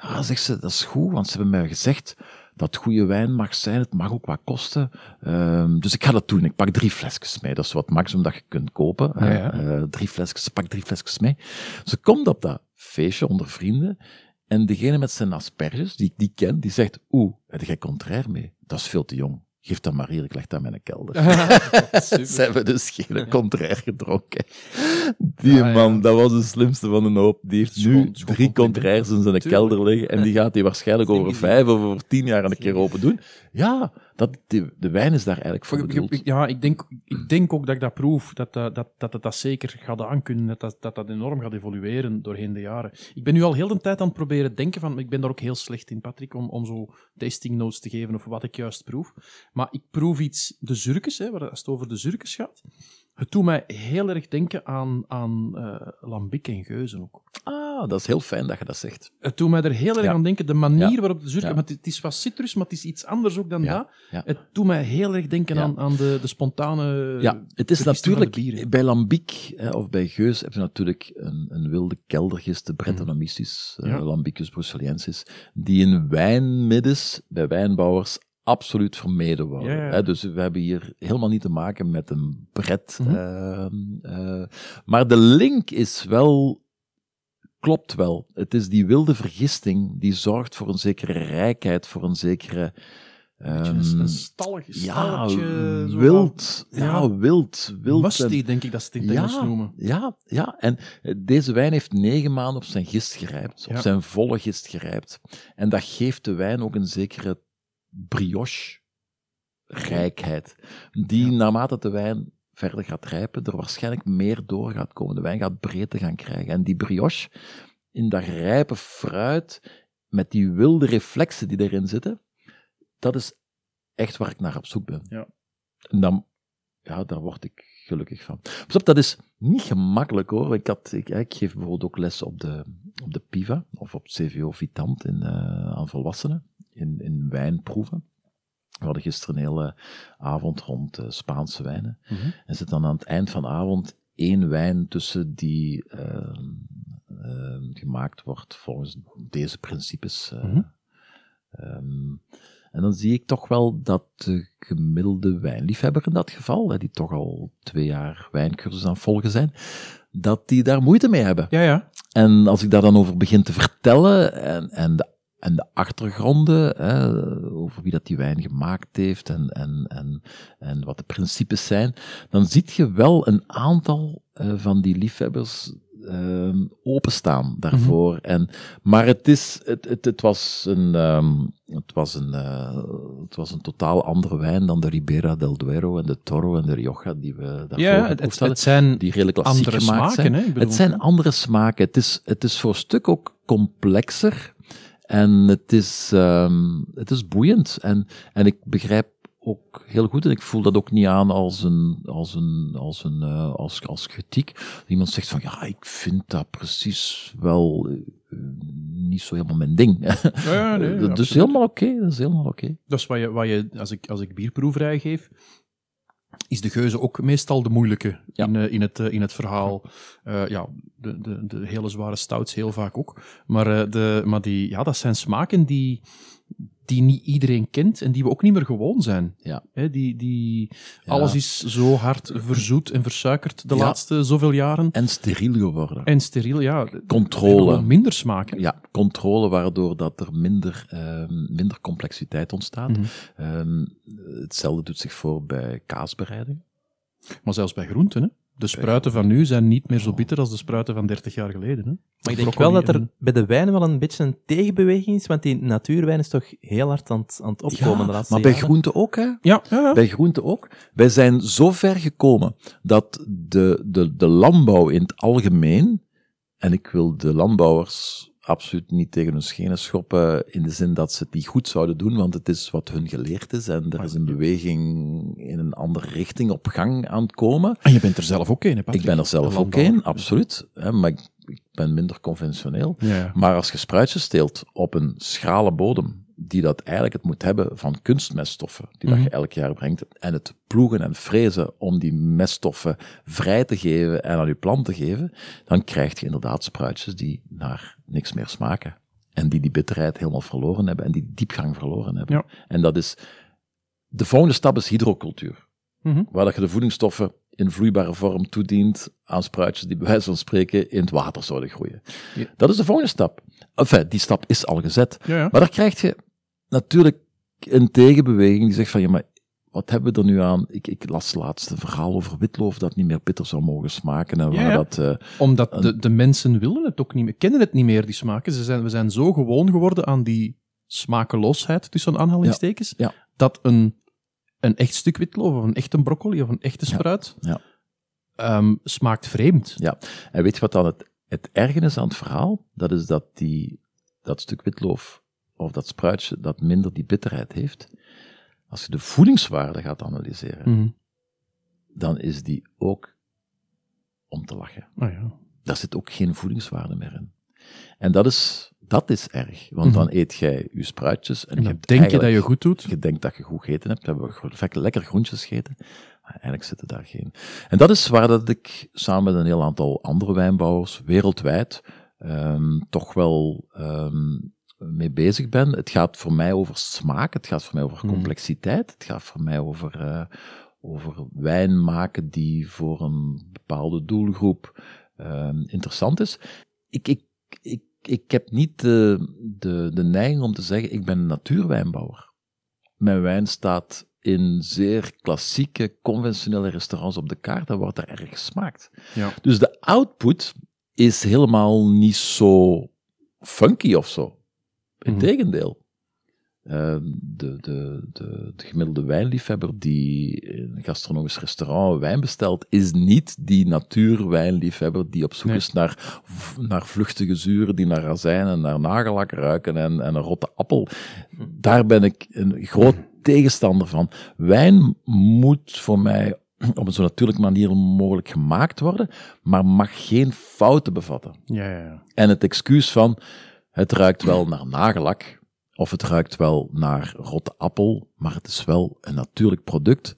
Speaker 3: Ja, zegt ze, dat is goed, want ze hebben mij gezegd dat goede wijn mag zijn. Het mag ook wat kosten. Uh, dus ik ga dat doen. Ik pak drie flesjes mee. Dat is wat maximum dat je kunt kopen. Ja, ja. Uh, drie flesjes, pak drie flesjes mee. Ze komt op dat feestje onder vrienden. En degene met zijn asperges, die ik die ken, die zegt, oeh, heb jij contrair mee? Dat is veel te jong. Geef dat maar hier, ik leg dat in mijn kelder. <laughs> Ze hebben dus geen ja. contrair gedronken. Die ah, man, ja. dat was de slimste van een hoop. Die heeft nu drie contrairs in zijn kelder liggen en die gaat hij waarschijnlijk over vijf of over tien jaar een keer open doen. Ja, dat, de, de wijn is daar eigenlijk voor bedoeld.
Speaker 2: Ja, ik denk, ik denk ook dat ik dat proef, dat, dat, dat, dat het dat zeker gaat aankunnen, dat dat, dat dat enorm gaat evolueren doorheen de jaren. Ik ben nu al heel de tijd aan het proberen denken van, ik ben daar ook heel slecht in, Patrick, om, om zo tasting notes te geven of wat ik juist proef. Maar ik proef iets, de zurkes, hè, als het over de zurkes gaat. Het doet mij heel erg denken aan, aan uh, lambic en geuzen ook.
Speaker 3: Ah, dat is heel fijn dat je dat zegt.
Speaker 2: Het doet mij er heel erg ja. aan denken, de manier ja. waarop de zurken... Ja. Het is wat citrus, maar het is iets anders ook dan dat. Het doet mij heel erg denken aan, aan de, de spontane...
Speaker 3: Ja, het is natuurlijk... Bij lambic hè, of bij geus heb je natuurlijk een, een wilde keldergist, de Brettanomyces, mm. uh, Lambicus bruxellensis, die in wijnmiddens, bij wijnbouwers, absoluut vermeden worden. Ja, ja. Dus we hebben hier helemaal niet te maken met een bret. Mm -hmm. uh, uh, maar de link is wel, klopt wel. Het is die wilde vergisting die zorgt voor een zekere rijkheid, voor een zekere.
Speaker 2: Um, een stallig,
Speaker 3: ja, wild, ja, ja, wild, wild.
Speaker 2: Musty, denk ik dat ze het in het Engels noemen.
Speaker 3: Ja, ja, en deze wijn heeft negen maanden op zijn gist gerijpt, op zijn volle gist gerijpt. En dat geeft de wijn ook een zekere brioche rijkheid, die ja. naarmate de wijn verder gaat rijpen, er waarschijnlijk meer door gaat komen. De wijn gaat breedte gaan krijgen. En die brioche, in dat rijpe fruit, met die wilde reflexen die erin zitten, dat is echt waar ik naar op zoek ben.
Speaker 2: Ja.
Speaker 3: En dan, ja, daar word ik gelukkig van. Op, dat is niet gemakkelijk hoor. Ik, had, ik, ik geef bijvoorbeeld ook les op de, op de PIVA, of op CVO Vitant in, uh, aan volwassenen in, in wijnproeven. We hadden gisteren een hele avond rond uh, Spaanse wijnen. Mm -hmm. En zit dan aan het eind van de avond één wijn tussen die uh, uh, gemaakt wordt volgens deze principes. Mm -hmm. um, en dan zie ik toch wel dat de gemiddelde wijnliefhebber in dat geval, hè, die toch al twee jaar wijncursus aan het volgen zijn, dat die daar moeite mee hebben.
Speaker 2: Ja, ja.
Speaker 3: En als ik daar dan over begin te vertellen en, en de en de achtergronden, hè, over wie dat die wijn gemaakt heeft en, en, en, en wat de principes zijn, dan zie je wel een aantal uh, van die liefhebbers uh, openstaan daarvoor. Mm -hmm. en, maar het, is, het, het, het was een, um, het, was een, uh, het was een totaal andere wijn dan de Ribera del Duero en de Toro en de Rioja die we daarvoor
Speaker 2: ja, het, het, zijn
Speaker 3: die redelijk klassiek
Speaker 2: andere
Speaker 3: gemaakt
Speaker 2: smaken,
Speaker 3: zijn.
Speaker 2: Hè?
Speaker 3: Het zijn andere smaken. Het is, het is voor een stuk ook complexer. En het is, um, het is boeiend. En, en ik begrijp ook heel goed, en ik voel dat ook niet aan als een, als een, als een, uh, als, als kritiek. Iemand zegt van, ja, ik vind dat precies wel uh, niet zo helemaal mijn ding. <laughs>
Speaker 2: Ja, nee,
Speaker 3: dat is helemaal oké, okay, dat is helemaal oké.
Speaker 2: Dat is wat je, wat je als ik, als ik bierproeverij geef, is de geuze ook meestal de moeilijke
Speaker 3: ja.
Speaker 2: in, uh, in, het, uh, in het verhaal. Uh, ja, de, de, de hele zware stouts heel vaak ook. Maar, de, maar die, ja, dat zijn smaken die, die niet iedereen kent en die we ook niet meer gewoon zijn.
Speaker 3: Ja.
Speaker 2: He, die, die, ja. Alles is zo hard verzoet en versuikerd de ja. laatste zoveel jaren.
Speaker 3: En steriel geworden.
Speaker 2: En steriel, ja.
Speaker 3: Controle.
Speaker 2: Minder smaak. Hè?
Speaker 3: Ja, controle waardoor dat er minder, uh, minder complexiteit ontstaat. Mm -hmm. um, hetzelfde doet zich voor bij kaasbereiding.
Speaker 2: Maar zelfs bij groenten, hè? De spruiten van nu zijn niet meer zo bitter als de spruiten van 30 jaar geleden. Hè?
Speaker 1: Maar ik denk wel dat er bij de wijn wel een beetje een tegenbeweging is, want die natuurwijn is toch heel hard aan het, aan het opkomen de laatste
Speaker 3: maar bij
Speaker 1: jaren.
Speaker 3: groenten ook, hè?
Speaker 2: Ja, ja, ja.
Speaker 3: Bij groenten ook. Wij zijn zo ver gekomen dat de, de, de landbouw in het algemeen, en ik wil de landbouwers absoluut niet tegen hun schenen schoppen in de zin dat ze het niet goed zouden doen, want het is wat hun geleerd is en er is een beweging in een andere richting op gang aan het komen.
Speaker 2: En je bent er zelf ook een, hè, Patrick?
Speaker 3: Ik ben er zelf ook in, absoluut, hè, maar ik, ik ben minder conventioneel.
Speaker 2: Ja.
Speaker 3: Maar als je spruitjes teelt op een schrale bodem, die dat eigenlijk het moet hebben van kunstmeststoffen, die dat
Speaker 2: Mhm.
Speaker 3: je elk jaar brengt, en het ploegen en frezen om die meststoffen vrij te geven en aan je plant te geven, dan krijg je inderdaad spruitjes die naar niks meer smaken. En die die bitterheid helemaal verloren hebben en die diepgang verloren hebben.
Speaker 2: Ja.
Speaker 3: En dat is, de volgende stap is hydrocultuur.
Speaker 2: Mhm.
Speaker 3: Waar dat je de voedingsstoffen in vloeibare vorm toedient aan spruitjes die bij wijze van spreken in het water zouden groeien.
Speaker 2: Ja.
Speaker 3: Dat is de volgende stap. Enfin, die stap is al gezet.
Speaker 2: Ja, ja.
Speaker 3: Maar daar krijg je natuurlijk een tegenbeweging die zegt van, ja, maar wat hebben we er nu aan? Ik, ik las laatst een verhaal over witloof dat niet meer bitter zou mogen smaken. En waar dat, eh,
Speaker 2: Omdat de, de mensen willen het ook niet meer, kennen het niet meer, die smaken. Ze zijn, we zijn zo gewoon geworden aan die smakeloosheid, tussen aanhalingstekens, dat een, een echt stuk witloof, of een echte broccoli, of een echte spruit,
Speaker 3: ja.
Speaker 2: ehm, smaakt vreemd.
Speaker 3: Ja, en weet je wat dan het, het erge is aan het verhaal? Dat is dat die, dat stuk witloof of dat spruitje dat minder die bitterheid heeft. Als je de voedingswaarde gaat analyseren,
Speaker 2: Mhm.
Speaker 3: dan is die ook om te lachen.
Speaker 2: Ah, ja.
Speaker 3: Daar zit ook geen voedingswaarde meer in. En dat is, dat is erg, want
Speaker 2: Mhm.
Speaker 3: dan eet jij je spruitjes en,
Speaker 2: En
Speaker 3: je hebt
Speaker 2: denk je dat je goed doet.
Speaker 3: je denkt dat je goed gegeten hebt. We hebben lekker groentjes gegeten. Maar eigenlijk zitten daar geen. En dat is waar dat ik samen met een heel aantal andere wijnbouwers wereldwijd ehm, toch wel ehm, mee bezig ben. Het gaat voor mij over smaak, het gaat voor mij over
Speaker 2: Hmm.
Speaker 3: complexiteit, het gaat voor mij over, eh, over wijn maken die voor een bepaalde doelgroep ehm, interessant is. Ik, ik, ik, ik heb niet de, de, de neiging om te zeggen, ik ben een natuurwijnbouwer. Mijn wijn staat in zeer klassieke, conventionele restaurants op de kaart en wordt er erg gesmaakt.
Speaker 2: Ja.
Speaker 3: Dus de output is helemaal niet zo funky of zo.
Speaker 2: Mhm.
Speaker 3: Integendeel. Ehm, de, de, de, de gemiddelde wijnliefhebber die in een gastronomisch restaurant wijn bestelt, is niet die natuurwijnliefhebber die op zoek
Speaker 2: Nee.
Speaker 3: is naar, naar vluchtige zuren, die naar razijn en naar nagellak ruiken en, en een rotte appel. Daar ben ik een groot tegenstander van. Wijn moet voor mij op een zo natuurlijke manier mogelijk gemaakt worden, maar mag geen fouten bevatten.
Speaker 2: Ja, ja, ja.
Speaker 3: En het excuus van, het ruikt wel naar nagellak, of het ruikt wel naar rotte appel, maar het is wel een natuurlijk product.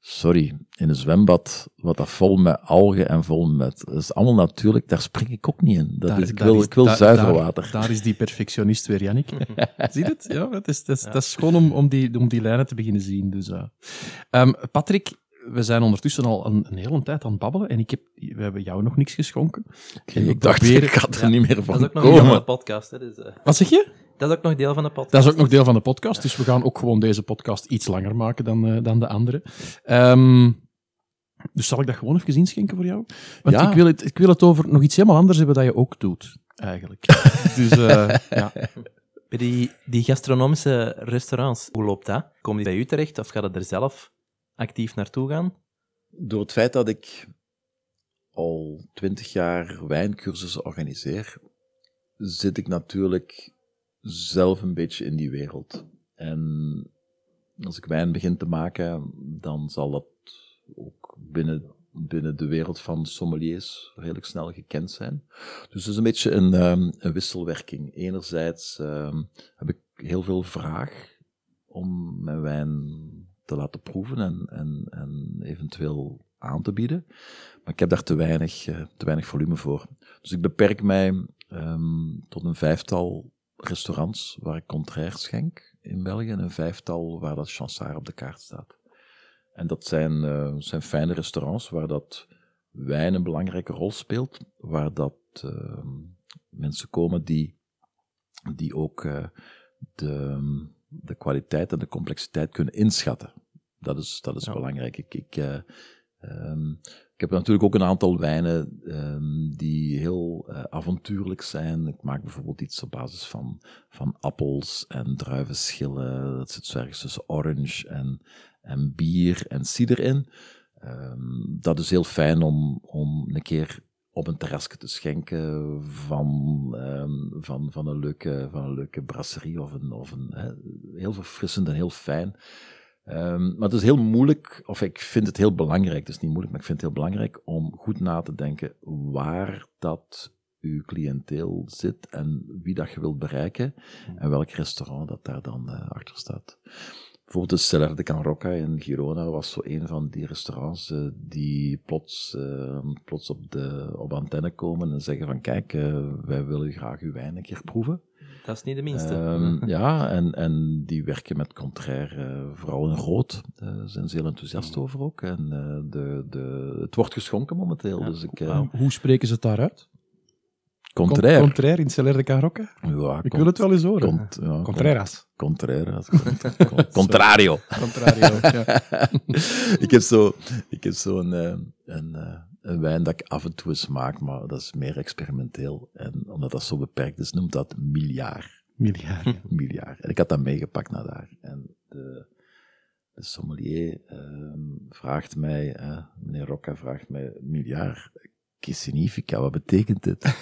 Speaker 3: Sorry, in een zwembad, wat dat vol met algen en vol met, dat is allemaal natuurlijk, daar spring ik ook niet in. Dat
Speaker 2: Daar-
Speaker 3: is, ik wil,
Speaker 2: is-
Speaker 3: ik wil
Speaker 2: daar-
Speaker 3: zuiver
Speaker 2: daar-
Speaker 3: water.
Speaker 2: Daar is die perfectionist weer, Jannik. <laughs> Zie je het? Ja, het is, het is, is gewoon om, om, die, om die lijnen te beginnen zien. Dus, eh. Ehm, Patrick, we zijn ondertussen al een, een hele tijd aan het babbelen en ik heb, we hebben jou nog niks geschonken. En
Speaker 3: ik dacht, ik had er
Speaker 1: Ja,
Speaker 3: niet meer
Speaker 1: Dat
Speaker 3: van
Speaker 1: is ook nog
Speaker 3: komen.
Speaker 1: podcast. Hè, dus, eh,
Speaker 2: Wat zeg je?
Speaker 1: Dat is ook nog deel van de podcast.
Speaker 2: Dat is ook nog deel van de podcast, dus we gaan ook gewoon deze podcast iets langer maken dan, eh, dan de andere. Ehm, dus zal ik dat gewoon even inschenken voor jou? Want
Speaker 3: Ja.
Speaker 2: ik, wil het, ik wil het over nog iets helemaal anders hebben dat je ook doet, eigenlijk. <laughs> dus eh, ja.
Speaker 1: Bij die, die gastronomische restaurants, hoe loopt dat? Komen die bij u terecht of gaat het er zelf actief naartoe gaan?
Speaker 3: Door het feit dat ik al twintig jaar wijncursussen organiseer, zit ik natuurlijk zelf een beetje in die wereld. En als ik wijn begin te maken, dan zal dat ook binnen, binnen de wereld van sommeliers redelijk snel gekend zijn. Dus het is een beetje een, ehm, een wisselwerking. Enerzijds ehm, heb ik heel veel vraag om mijn wijn te laten proeven en, en, en eventueel aan te bieden. Maar ik heb daar te weinig, eh, te weinig volume voor. Dus ik beperk mij ehm, tot een vijftal restaurants waar ik contrair schenk in België en een vijftal waar dat Chansard op de kaart staat. En dat zijn, eh, zijn fijne restaurants waar dat wijn een belangrijke rol speelt, waar dat ehm, mensen komen die, die ook eh, de, de kwaliteit en de complexiteit kunnen inschatten. Dat is, dat is
Speaker 1: Ja.
Speaker 3: belangrijk. Ik, ik, eh, Ehm, ik heb natuurlijk ook een aantal wijnen ehm, die heel uh, avontuurlijk zijn. Ik maak bijvoorbeeld iets op basis van, van appels en druivenschillen. Dat zit zo ergens tussen orange en, en bier en cider in. Um, dat is heel fijn om, om een keer op een terrasje te schenken van, um, van, van, een, leuke, van een leuke brasserie of een, of een heel verfrissend en heel fijn. Um, maar het is heel moeilijk, of ik vind het heel belangrijk, het is niet moeilijk, maar ik vind het heel belangrijk om goed na te denken waar dat uw cliënteel zit en wie dat je wilt bereiken en welk restaurant dat daar dan uh, achter staat. Bijvoorbeeld de Cellar de Can Rocca in Girona was zo een van die restaurants uh, die plots, uh, plots op, de, op antenne komen en zeggen van kijk, uh, wij willen graag uw wijn een keer proeven.
Speaker 1: Dat is niet de minste.
Speaker 3: Um, ja, en, en die werken met Contraire, vooral in rood. Daar zijn ze heel enthousiast over ook. En de, de, het wordt geschonken momenteel. Ja. Dus ik,
Speaker 2: Hoe spreken ze het daaruit?
Speaker 3: Contraire.
Speaker 2: Contraire in Celer de Carrocca?
Speaker 3: Ja,
Speaker 2: ik wil het wel eens horen.
Speaker 3: Cont, ja,
Speaker 2: Contreras.
Speaker 3: Contreras. <laughs> Cont, contrario.
Speaker 2: Contrario, ja. <laughs>
Speaker 3: ik heb zo, ik heb zo een, een, een, wijn dat ik af en toe eens maak, maar dat is meer experimenteel. En omdat dat zo beperkt is, noemt dat miljard.
Speaker 2: Miljard, ja. <laughs>
Speaker 3: miljard. En ik had dat meegepakt naar daar. En de, de sommelier um, vraagt mij, uh, meneer Rocca vraagt mij, miljard, che significa? Wat betekent dit? <laughs>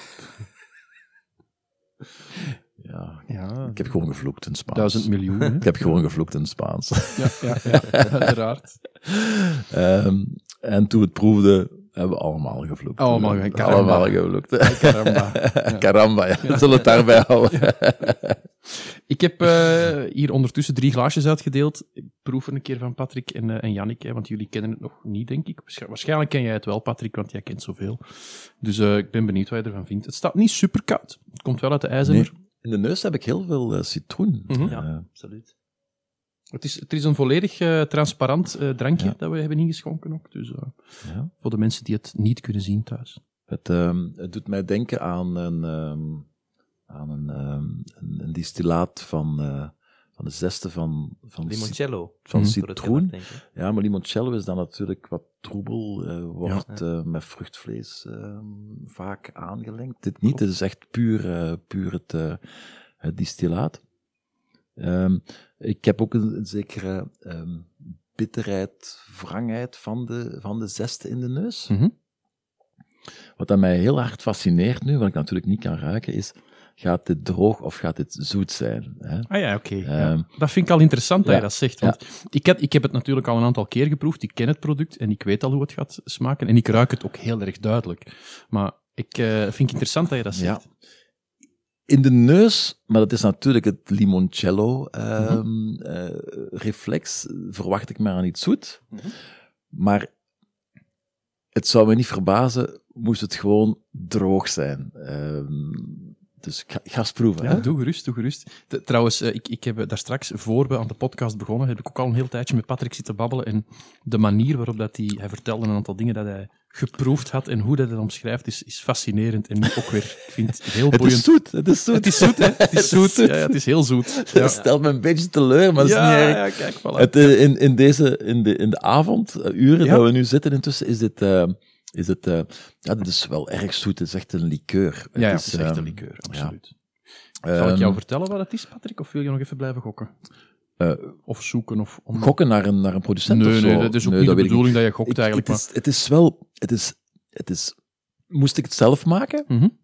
Speaker 3: ja,
Speaker 2: ja,
Speaker 3: ik heb gewoon gevloekt in Spaans.
Speaker 2: Duizend miljoen. Hè? <laughs>
Speaker 3: Ik heb gewoon gevloekt in Spaans.
Speaker 2: ja, ja, ja, uiteraard.
Speaker 3: um, en toen we het proefden, hebben we allemaal gevloekt.
Speaker 2: Allemaal, caramba.
Speaker 3: allemaal gevloekt.
Speaker 2: Caramba. <laughs>
Speaker 3: Ja. caramba, ja. We zullen het daarbij houden. <laughs>
Speaker 2: Ik heb uh, hier ondertussen drie glaasjes uitgedeeld. Ik proef er een keer van Patrick en, uh, en Jannik, hè, want jullie kennen het nog niet, denk ik. Waarschijnlijk ken jij het wel, Patrick, want jij kent zoveel. Dus uh, ik ben benieuwd wat je ervan vindt. Het staat niet super koud. Het komt wel uit de.
Speaker 3: Nee. In de neus heb ik heel veel citroen.
Speaker 2: Mm -hmm.
Speaker 1: Ja, absoluut.
Speaker 2: Het is, het is een volledig uh, transparant uh, drankje ja. dat we hebben ingeschonken ook. Dus uh,
Speaker 3: ja.
Speaker 2: voor de mensen die het niet kunnen zien thuis.
Speaker 3: Het, um, het doet mij denken aan een, um, aan een, um, een, een, distillaat van, van de zeste van... van
Speaker 1: limoncello.
Speaker 3: Van
Speaker 1: mm.
Speaker 3: citroen. Ja, maar limoncello is dan natuurlijk wat troebel, wordt ja. met vruchtvlees vaak aangelengd. Dit niet, het is echt puur, puur het, het distillaat. Um, ik heb ook een, een zekere um, bitterheid, wrangheid van de, van de zeste in de neus.
Speaker 2: Mm -hmm.
Speaker 3: Wat dat mij heel hard fascineert nu, wat ik natuurlijk niet kan ruiken, is gaat dit droog of gaat dit zoet zijn? Hè?
Speaker 2: Ah ja, oké. Okay. Um, ja. Dat vind ik al interessant dat ja, je dat zegt. Want ja. ik, heb, ik heb het natuurlijk al een aantal keer geproefd. Ik ken het product en ik weet al hoe het gaat smaken. En ik ruik het ook heel erg duidelijk. Maar ik uh, vind het interessant dat je dat zegt
Speaker 3: in de neus, maar dat is natuurlijk het limoncello uh, mm -hmm. uh, reflex, verwacht ik maar aan iets zoet.
Speaker 2: Mm -hmm.
Speaker 3: Maar het zou me niet verbazen, moest het gewoon droog zijn. Uh, dus ik ga, ga eens proeven.
Speaker 2: Ja,
Speaker 3: hè?
Speaker 2: doe gerust, doe gerust. De, trouwens, uh, ik, ik heb daar straks, voor we aan de podcast begonnen, heb ik ook al een heel tijdje met Patrick zitten babbelen. En de manier waarop dat hij, hij vertelde een aantal dingen dat hij geproefd had en hoe dat hij omschrijft, is, is fascinerend. En ook weer, ik vind het heel
Speaker 3: het
Speaker 2: boeiend.
Speaker 3: Is zoet, het is zoet.
Speaker 2: Het is zoet, hè? Het is <laughs> zoet. Ja, ja, het is heel zoet. <laughs>
Speaker 3: Ja. Dat stelt me een beetje teleur, maar dat is niet erg.
Speaker 2: Ja, kijk, voilà.
Speaker 3: Het, uh, in, in, deze, in, de, in de avonduren ja. dat we nu zitten intussen, is dit... Uh, is het, uh, ja, dit is wel erg zoet. Het is echt een liqueur.
Speaker 2: Ja,
Speaker 3: het
Speaker 2: is, het is echt een liqueur, absoluut. Ja. Zal ik jou vertellen wat het is, Patrick, of wil je nog even blijven gokken?
Speaker 3: Uh,
Speaker 2: of zoeken? Of om...
Speaker 3: Gokken naar een, naar een producent
Speaker 2: nee,
Speaker 3: of zo?
Speaker 2: Nee, dat is ook
Speaker 3: nee,
Speaker 2: niet
Speaker 3: dat
Speaker 2: de bedoeling
Speaker 3: ik
Speaker 2: dat je gokt
Speaker 3: ik,
Speaker 2: eigenlijk.
Speaker 3: Het is, het is wel... Het is, het is, moest ik het zelf maken,
Speaker 2: mm -hmm.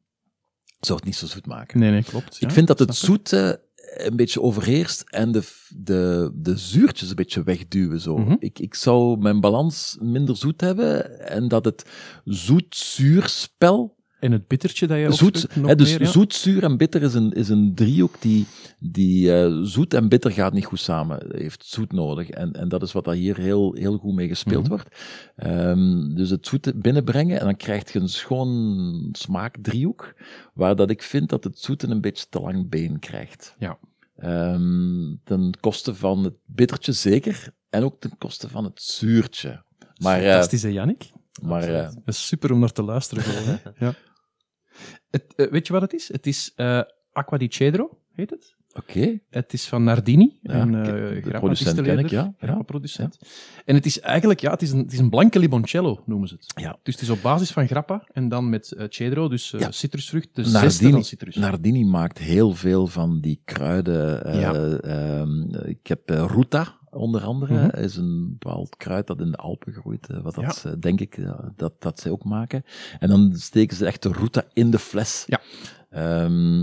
Speaker 3: zou het niet zo zoet maken.
Speaker 2: Nee, nee, klopt.
Speaker 3: Ik vind dat het zoete een beetje overheerst en de, de, de zuurtjes een beetje wegduwen. Zo.
Speaker 2: Mhm.
Speaker 3: Mm -hmm. ik, ik zou mijn balans minder zoet hebben en dat het zoet-zuur-spel
Speaker 2: en het bittertje dat je ook
Speaker 3: zoet, hè, dus
Speaker 2: meer, ja?
Speaker 3: zoet, zuur en bitter is een, is een driehoek die, die uh, zoet en bitter gaat niet goed samen. Heeft zoet nodig. En, en dat is wat daar hier heel, heel goed mee gespeeld
Speaker 2: Mhm.
Speaker 3: mm -hmm. wordt. Um, dus het zoete binnenbrengen en dan krijg je een schoon smaakdriehoek, waar dat ik vind dat het zoete een beetje te lang been krijgt.
Speaker 2: Ja.
Speaker 3: Um, ten koste van het bittertje zeker, en ook ten koste van het zuurtje. Maar,
Speaker 2: Fantastisch, hè, Jannik?
Speaker 3: Maar, uh,
Speaker 2: is super om naar te luisteren. Gewoon, <laughs> ja. Het, uh, weet je wat het is? Het is uh, Acqua di Cedro, heet het?
Speaker 3: Oké.
Speaker 2: Het is van Nardini,
Speaker 3: Ja,
Speaker 2: een uh,
Speaker 3: de producent ken ik, ja. ja.
Speaker 2: producent. En het is eigenlijk, ja, het is een, het is een blanke limoncello, noemen ze het.
Speaker 3: Ja.
Speaker 2: Dus het is op basis van grappa en dan met eh, cedro, dus eh, citrusvrucht, de
Speaker 3: Nardini-
Speaker 2: van citrus.
Speaker 3: Nardini maakt heel veel van die kruiden. eh,
Speaker 2: Ja.
Speaker 3: ehm, ik heb eh, ruta, onder andere.
Speaker 2: Mhm.
Speaker 3: is een bepaald kruid dat in de Alpen groeit. eh, wat dat, eh, denk ik, eh, dat, dat zij ook maken. En dan steken ze echt de ruta in de fles.
Speaker 2: Ja.
Speaker 3: Ehm,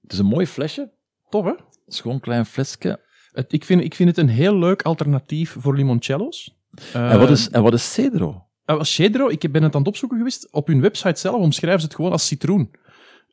Speaker 3: het is een mooi flesje.
Speaker 2: Tof, hè?
Speaker 3: Het is gewoon een klein flesje.
Speaker 2: Het, ik, vind, ik vind het een heel leuk alternatief voor limoncello's. Eh,
Speaker 3: en, wat is, en wat is cedro?
Speaker 2: Uh, Cedro, ik ben het aan het opzoeken geweest. Op hun website zelf omschrijven ze het gewoon als citroen.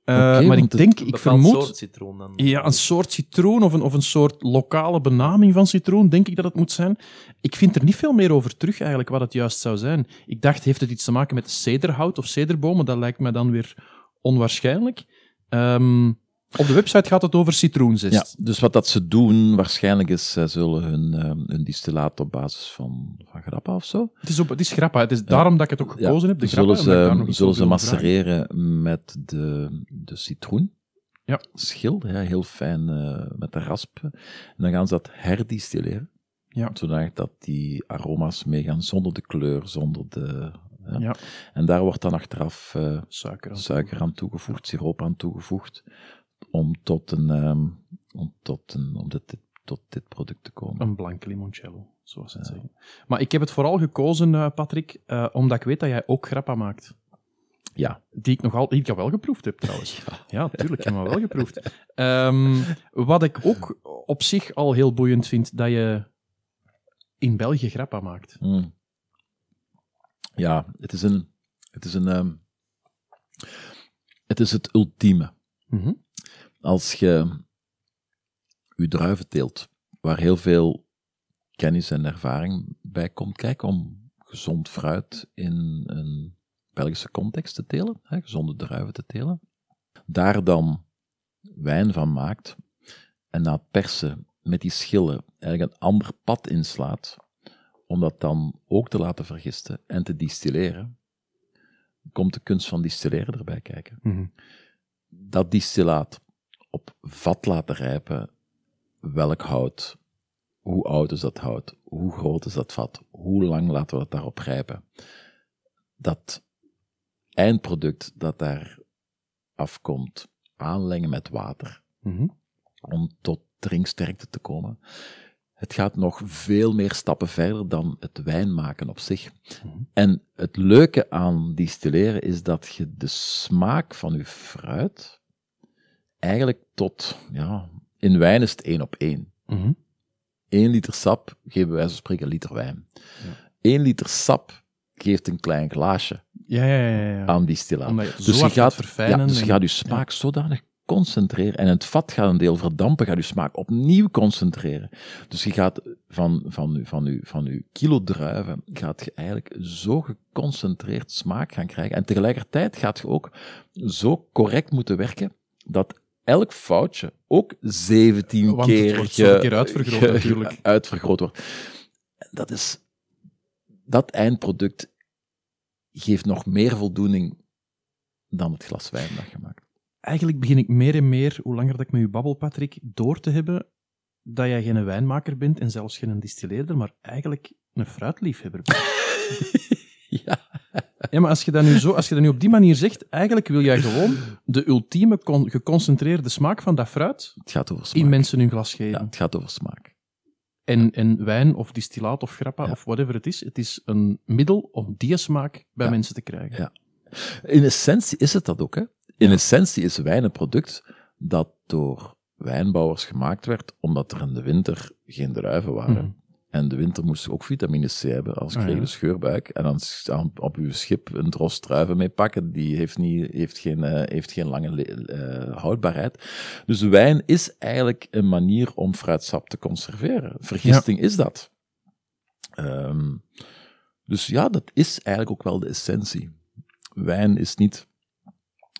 Speaker 2: Uh, maar ik denk,
Speaker 1: Een
Speaker 2: ik vermoed...
Speaker 1: soort citroen dan.
Speaker 2: Ja, een soort citroen of een, of een soort lokale benaming van citroen, denk ik dat het moet zijn. Ik vind er niet veel meer over terug eigenlijk wat het juist zou zijn. Ik dacht, heeft het iets te maken met cederhout of cederbomen? Dat lijkt mij dan weer onwaarschijnlijk. Ehm, op de website gaat het over citroenzest.
Speaker 3: Ja, dus wat dat ze doen, waarschijnlijk is, zij zullen hun, ehm, hun distillaat op basis van, van grappa of zo.
Speaker 2: Het, is op, het is grappa. Het is daarom dat ik het ook gekozen heb. De
Speaker 3: zullen
Speaker 2: grappa,
Speaker 3: ze, zullen ze
Speaker 2: vragen.
Speaker 3: macereren met de, de citroen.
Speaker 2: Ja.
Speaker 3: Schil, ja, heel fijn eh, met de rasp. En dan gaan ze dat herdistilleren.
Speaker 2: Ja.
Speaker 3: Zodat dat die aroma's meegaan zonder de kleur, zonder de... Ja.
Speaker 2: Ja.
Speaker 3: En daar wordt dan achteraf eh,
Speaker 2: Suiker. aan
Speaker 3: suiker aan toegevoegd, siroop aan toegevoegd, om tot een, ehm, om tot een, om dit, tot dit product te komen.
Speaker 2: Een blanke limoncello, zoals ze het zeggen. Maar ik heb het vooral gekozen, eh, Patrick, eh, omdat ik weet dat jij ook grappa maakt.
Speaker 3: Ja.
Speaker 2: Die ik nog al, die ik al wel geproefd heb, trouwens. <laughs> Ja, tuurlijk, ik heb hem wel geproefd. Ehm, wat ik ook op zich al heel boeiend vind, dat je in België grappa maakt.
Speaker 3: Mm. Ja, het is een, het is een, ehm, het is het ultieme.
Speaker 2: Mhm.
Speaker 3: Als je je druiven teelt, waar heel veel kennis en ervaring bij komt kijken om gezond fruit in een Belgische context te telen, hè, gezonde druiven te telen, daar dan wijn van maakt en na het persen met die schillen eigenlijk een ander pad inslaat, om dat dan ook te laten vergisten en te distilleren, komt de kunst van distilleren erbij kijken.
Speaker 2: Mhm.
Speaker 3: Dat distillaat op vat laten rijpen, welk hout, hoe oud is dat hout, hoe groot is dat vat, hoe lang laten we dat daarop rijpen. Dat eindproduct dat daar afkomt, aanlengen met water,
Speaker 2: Mhm.
Speaker 3: om tot drinksterkte te komen. Het gaat nog veel meer stappen verder dan het wijn maken op zich.
Speaker 2: Mhm.
Speaker 3: En het leuke aan distilleren is dat je de smaak van je fruit eigenlijk tot, ja, in wijn is het één op één.
Speaker 2: Mhm.
Speaker 3: 1 liter sap geven wij zo spreken een liter wijn.
Speaker 2: Ja.
Speaker 3: 1 liter sap geeft een klein glaasje
Speaker 2: Ja, ja, ja. ja.
Speaker 3: aan
Speaker 2: je het
Speaker 3: Dus
Speaker 2: zo
Speaker 3: je gaat,
Speaker 2: verfijnen.
Speaker 3: dus je gaat je smaak zodanig concentreren. En het vat gaat een deel verdampen, gaat je smaak opnieuw concentreren. Dus je gaat van, van, van, u, van uw kilo druiven, gaat je eigenlijk zo geconcentreerd smaak gaan krijgen. En tegelijkertijd gaat je ook zo correct moeten werken, dat elk foutje ook 17
Speaker 2: Want het
Speaker 3: keer,
Speaker 2: wordt keer uitvergroot <laughs>
Speaker 3: ge-
Speaker 2: natuurlijk.
Speaker 3: uitvergroot wordt. En Dat is, dat eindproduct geeft nog meer voldoening dan het glas wijn dat je maakt.
Speaker 2: Eigenlijk begin ik meer en meer, hoe langer dat ik met u babbel, Patrick, door te hebben dat jij geen wijnmaker bent en zelfs geen distilleerder, maar eigenlijk een fruitliefhebber bent. <laughs> <laughs>
Speaker 3: Ja.
Speaker 2: Ja, maar als je, dat nu zo, als je dat nu op die manier zegt, eigenlijk wil jij gewoon de ultieme con- geconcentreerde smaak van dat fruit
Speaker 3: Het gaat over smaak.
Speaker 2: in mensen hun glas
Speaker 3: Ja,
Speaker 2: geven.
Speaker 3: het gaat over smaak.
Speaker 2: En, en wijn of distillaat of grappa
Speaker 3: Ja.
Speaker 2: of whatever het is, het is een middel om die smaak bij
Speaker 3: Ja.
Speaker 2: mensen te krijgen.
Speaker 3: Ja. In essentie is het dat ook. Hè? In essentie is wijn een product dat door wijnbouwers gemaakt werd, omdat er in de winter geen druiven waren.
Speaker 2: Mhm.
Speaker 3: En de winter moest ook vitamine C hebben, als kreeg je de scheurbuik. En dan op uw schip een dros druiven mee pakken, die heeft, niet, heeft, geen, eh, heeft geen lange eh, houdbaarheid. Dus wijn is eigenlijk een manier om fruitsap te conserveren. Vergisting is dat. Ehm, dus ja, dat is eigenlijk ook wel de essentie. Wijn is niet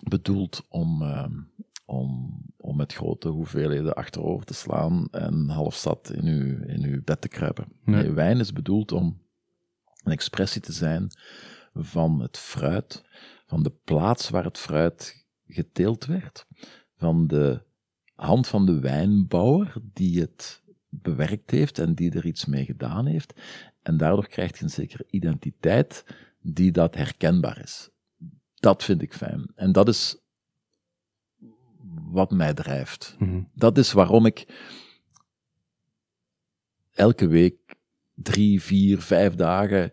Speaker 3: bedoeld om, ehm, om, om met grote hoeveelheden achterover te slaan en half zat in uw, in uw bed te kruipen.
Speaker 2: Nee.
Speaker 3: Nee, wijn is bedoeld om een expressie te zijn van het fruit, van de plaats waar het fruit geteeld werd, van de hand van de wijnbouwer die het bewerkt heeft en die er iets mee gedaan heeft. En daardoor krijg je een zekere identiteit die dat herkenbaar is. Dat vind ik fijn. En dat is wat mij drijft.
Speaker 2: Mhm.
Speaker 3: Dat is waarom ik elke week drie, vier, vijf dagen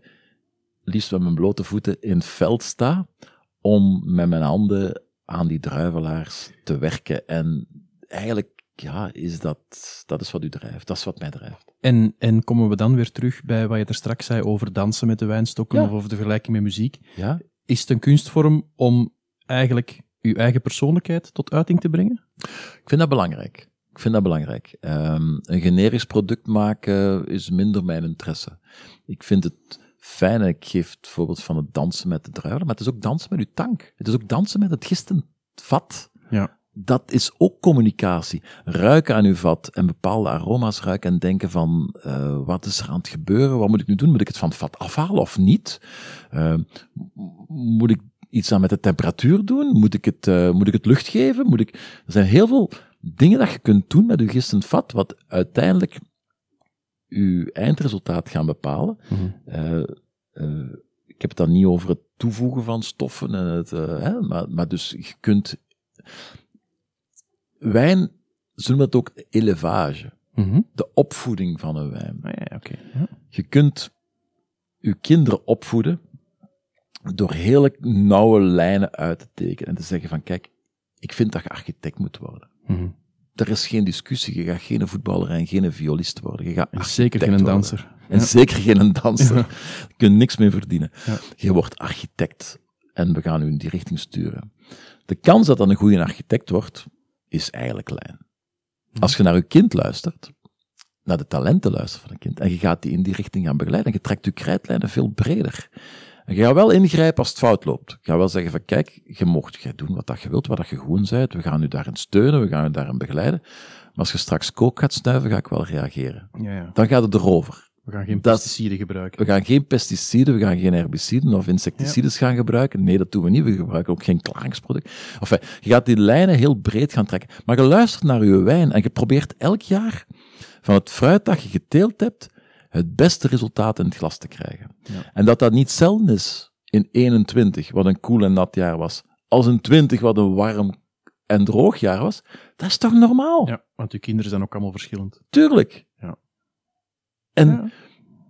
Speaker 3: liefst met mijn blote voeten in het veld sta om met mijn handen aan die druivelaars te werken. En eigenlijk, ja, is dat, dat is wat u drijft. Dat is wat mij drijft.
Speaker 2: En, en komen we dan weer terug bij wat je er straks zei over dansen met de wijnstokken
Speaker 3: Ja.
Speaker 2: of over de vergelijking met muziek.
Speaker 3: Ja?
Speaker 2: Is het een kunstvorm om eigenlijk uw eigen persoonlijkheid tot uiting te brengen?
Speaker 3: Ik vind dat belangrijk. Ik vind dat belangrijk. Ehm, een generisch product maken is minder mijn interesse. Ik vind het fijn, en ik geef het voorbeeld van het dansen met de druiven, maar het is ook dansen met uw tank. Het is ook dansen met het gistenvat.
Speaker 2: Ja.
Speaker 3: Dat is ook communicatie. Ruiken aan uw vat en bepaalde aroma's ruiken en denken van, eh, wat is er aan het gebeuren? Wat moet ik nu doen? Moet ik het van het vat afhalen of niet? Eh, m- moet ik iets aan met de temperatuur doen? Moet ik het, eh, moet ik het lucht geven? Moet ik... Er zijn heel veel dingen dat je kunt doen met uw gistend vat, wat uiteindelijk uw eindresultaat gaan bepalen. Eh, eh, ik heb het dan niet over het toevoegen van stoffen, en het, hè, maar, maar dus je kunt... Wijn, ze noemen dat ook elevage,
Speaker 2: Mhm.
Speaker 3: de opvoeding van een wijn.
Speaker 2: Ah. Ja.
Speaker 3: Je kunt je kinderen opvoeden door hele nauwe lijnen uit te tekenen en te zeggen van kijk, ik vind dat je architect moet worden.
Speaker 2: Mhm.
Speaker 3: Er is geen discussie, je gaat geen voetballer en geen violist worden. Je gaat
Speaker 2: En zeker geen
Speaker 3: worden.
Speaker 2: danser.
Speaker 3: En
Speaker 2: Ja.
Speaker 3: zeker geen <laughs> danser.
Speaker 2: Ja.
Speaker 3: Je kunt niks meer verdienen.
Speaker 2: Ja.
Speaker 3: Je wordt architect en we gaan u in die richting sturen. De kans dat dat een goede architect wordt, is eigenlijk klein.
Speaker 2: Hm.
Speaker 3: Als je naar je kind luistert, naar de talenten luistert van een kind, en je gaat die in die richting gaan begeleiden, en je trekt je krijtlijnen veel breder. En je gaat wel ingrijpen als het fout loopt. Je gaat wel zeggen van, kijk, je mocht jij doen wat dat je wilt, wat dat je goed bent, we gaan u daarin steunen, we gaan u daarin begeleiden. Maar als je straks kook gaat snuiven, ga ik wel reageren.
Speaker 2: Ja, ja.
Speaker 3: Dan gaat het erover.
Speaker 2: We gaan geen
Speaker 3: Dat
Speaker 2: pesticiden gebruiken.
Speaker 3: We gaan geen pesticiden, we gaan geen herbiciden of insecticides gaan gebruiken. Nee, dat doen we niet. We gebruiken ook geen klaringsproduct. Enfin, je gaat die lijnen heel breed gaan trekken. Maar je luistert naar je wijn en je probeert elk jaar van het fruit dat je geteeld hebt, het beste resultaat in het glas te krijgen.
Speaker 2: Ja.
Speaker 3: En dat dat niet zelden is in 21, wat een koel en nat jaar was, als in 20, wat een warm en droog jaar was. Dat is toch normaal?
Speaker 2: Ja, want uw kinderen zijn ook allemaal verschillend.
Speaker 3: Tuurlijk.
Speaker 2: Ja.
Speaker 3: En
Speaker 2: Ja.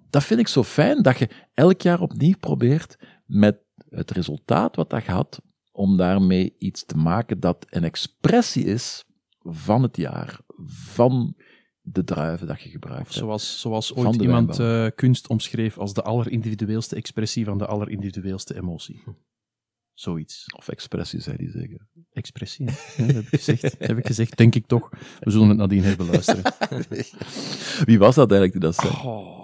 Speaker 3: dat vind ik zo fijn, dat je elk jaar opnieuw probeert met het resultaat wat dat je had, om daarmee iets te maken dat een expressie is van het jaar, van de druiven dat je gebruikt hebt.
Speaker 2: Zoals, zoals ooit iemand eh, kunst omschreef als de allerindividueelste expressie van de allerindividueelste emotie. Zoiets.
Speaker 3: Of expressie, zei die zeker.
Speaker 2: Expressie, hè? Ja, dat heb ik gezegd. heb ik gezegd, denk ik toch. We zullen het nadien herbeluisteren. <laughs>
Speaker 3: Wie was dat eigenlijk die dat zei?
Speaker 2: Oh,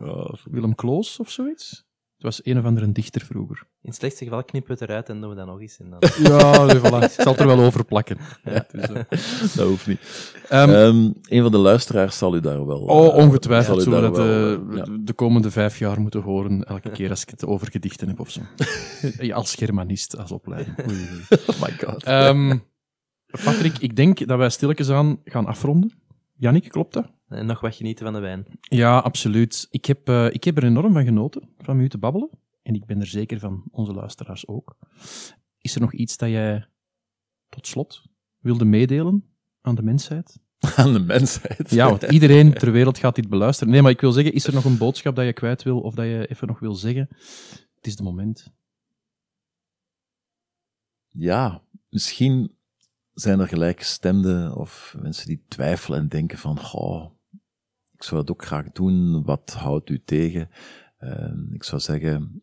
Speaker 3: Oh,
Speaker 2: Willem Kloos of zoiets? Het was een of andere dichter vroeger.
Speaker 1: In het slechtste geval knippen we het eruit en doen we dat nog eens. En dan... <laughs>
Speaker 2: Ja, nee, voilà. Ik zal het er wel over plakken. Ja, dus, eh. <laughs>
Speaker 3: dat hoeft niet.
Speaker 2: Ehm,
Speaker 3: Ehm, een van de luisteraars zal u daar wel...
Speaker 2: Oh,
Speaker 3: eh,
Speaker 2: ongetwijfeld zullen we dat
Speaker 3: wel, eh, ja.
Speaker 2: de komende vijf jaar moeten horen, elke keer als ik het over gedichten heb of zo. <laughs> Ja, als Germanist, als opleiding. Oei, oei.
Speaker 3: Oh my god.
Speaker 2: Ehm, Patrick, ik denk dat wij stilletjes aan gaan afronden. Jannik, klopt dat?
Speaker 1: En nog wat genieten van de wijn.
Speaker 2: Ja, absoluut. Ik heb, eh, ik heb er enorm van genoten, van met u te babbelen. En ik ben er zeker van onze luisteraars ook. Is er nog iets dat jij tot slot wilde meedelen aan de mensheid? <laughs>
Speaker 3: Aan de mensheid.
Speaker 2: Ja, want iedereen ter wereld gaat dit beluisteren. Nee, maar ik wil zeggen, is er nog een boodschap dat je kwijt wil of dat je even nog wil zeggen? Het is de moment.
Speaker 3: ja, misschien zijn er gelijkgestemden of mensen die twijfelen en denken van, goh, ik zou dat ook graag doen, wat houdt u tegen? Eh, ik zou zeggen,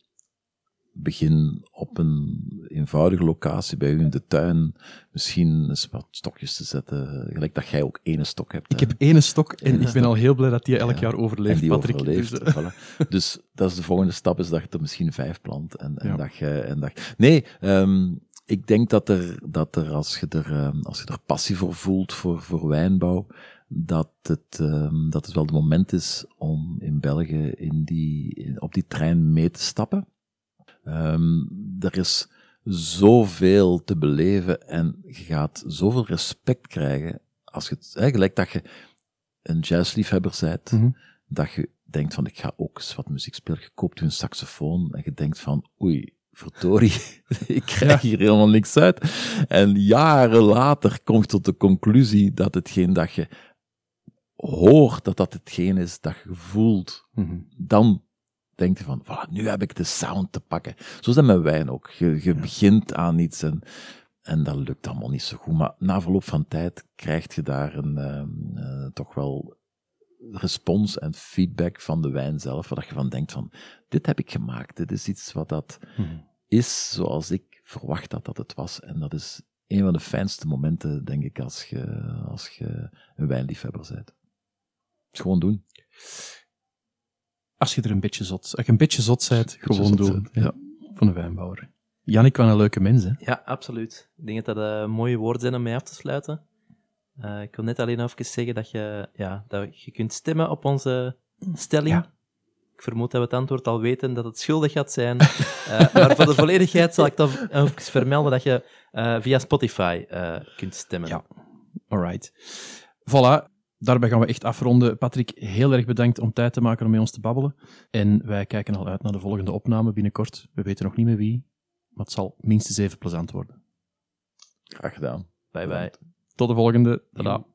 Speaker 3: begin op een eenvoudige locatie bij u in de tuin, misschien eens wat stokjes te zetten, gelijk dat jij ook ene stok hebt.
Speaker 2: Ik
Speaker 3: hè.
Speaker 2: heb ene stok en ik ben al heel blij dat die elk
Speaker 3: Ja.
Speaker 2: jaar overleeft,
Speaker 3: die
Speaker 2: Patrick.
Speaker 3: overleeft.
Speaker 2: Dus, eh,
Speaker 3: voilà. dus dat is de volgende stap, is dat je er misschien vijf plant. En, en
Speaker 2: Ja.
Speaker 3: dat je, en dat, nee, ehm, ik denk dat er, dat er als, je er, ehm, als je er passie voor voelt, voor, voor wijnbouw, dat het, ehm, dat het wel het moment is om in België in die, in- op die trein mee te stappen. Ehm, er is zoveel te beleven en je gaat zoveel respect krijgen als je het, gelijk dat je een jazzliefhebber bent,
Speaker 2: Mhm.
Speaker 3: dat je denkt van, ik ga ook eens wat muziek spelen. Je koopt je een saxofoon en je denkt van, oei, verdorie, <laughs> ik krijg hier helemaal niks uit. En jaren later kom je tot de conclusie dat hetgeen dat je hoort, dat dat hetgeen is dat je voelt.
Speaker 2: Mhm.
Speaker 3: Dan denk je van, voilà, nu heb ik de sound te pakken. Zo is dat met wijn ook. Je, je begint aan iets en, en dat lukt allemaal niet zo goed. Maar na verloop van tijd krijg je daar een, ehm, eh, toch wel respons en feedback van de wijn zelf, waar je van denkt van, dit heb ik gemaakt, dit is iets wat dat
Speaker 2: Mhm.
Speaker 3: is zoals ik verwacht had dat het was. En dat is een van de fijnste momenten, denk ik, als je, als je een wijnliefhebber bent. Het gewoon doen.
Speaker 2: Als je er een beetje zot, als je een beetje zot bent, gewoon
Speaker 3: zot
Speaker 2: doen. Ja. Van een wijnbouwer. Jannik, wat een leuke mens, hè?
Speaker 1: Ja, absoluut. Ik denk dat dat eh, mooie woorden zijn om mee af te sluiten. Eh, ik wil net alleen even zeggen dat je, ja, dat je kunt stemmen op onze stelling.
Speaker 2: Ja.
Speaker 1: Ik vermoed dat we het antwoord al weten dat het schuldig gaat zijn. Eh, maar voor de <laughs> volledigheid zal ik toch even vermelden dat je eh, via Spotify eh, kunt stemmen.
Speaker 2: Ja. Alright. Voilà, daarbij gaan we echt afronden. Patrick, heel erg bedankt om tijd te maken om met ons te babbelen. En wij kijken al uit naar de volgende opname binnenkort. We weten nog niet meer wie, maar het zal minstens even plezant worden.
Speaker 3: Graag gedaan.
Speaker 1: Bye bye.
Speaker 2: Tot de volgende. Tada.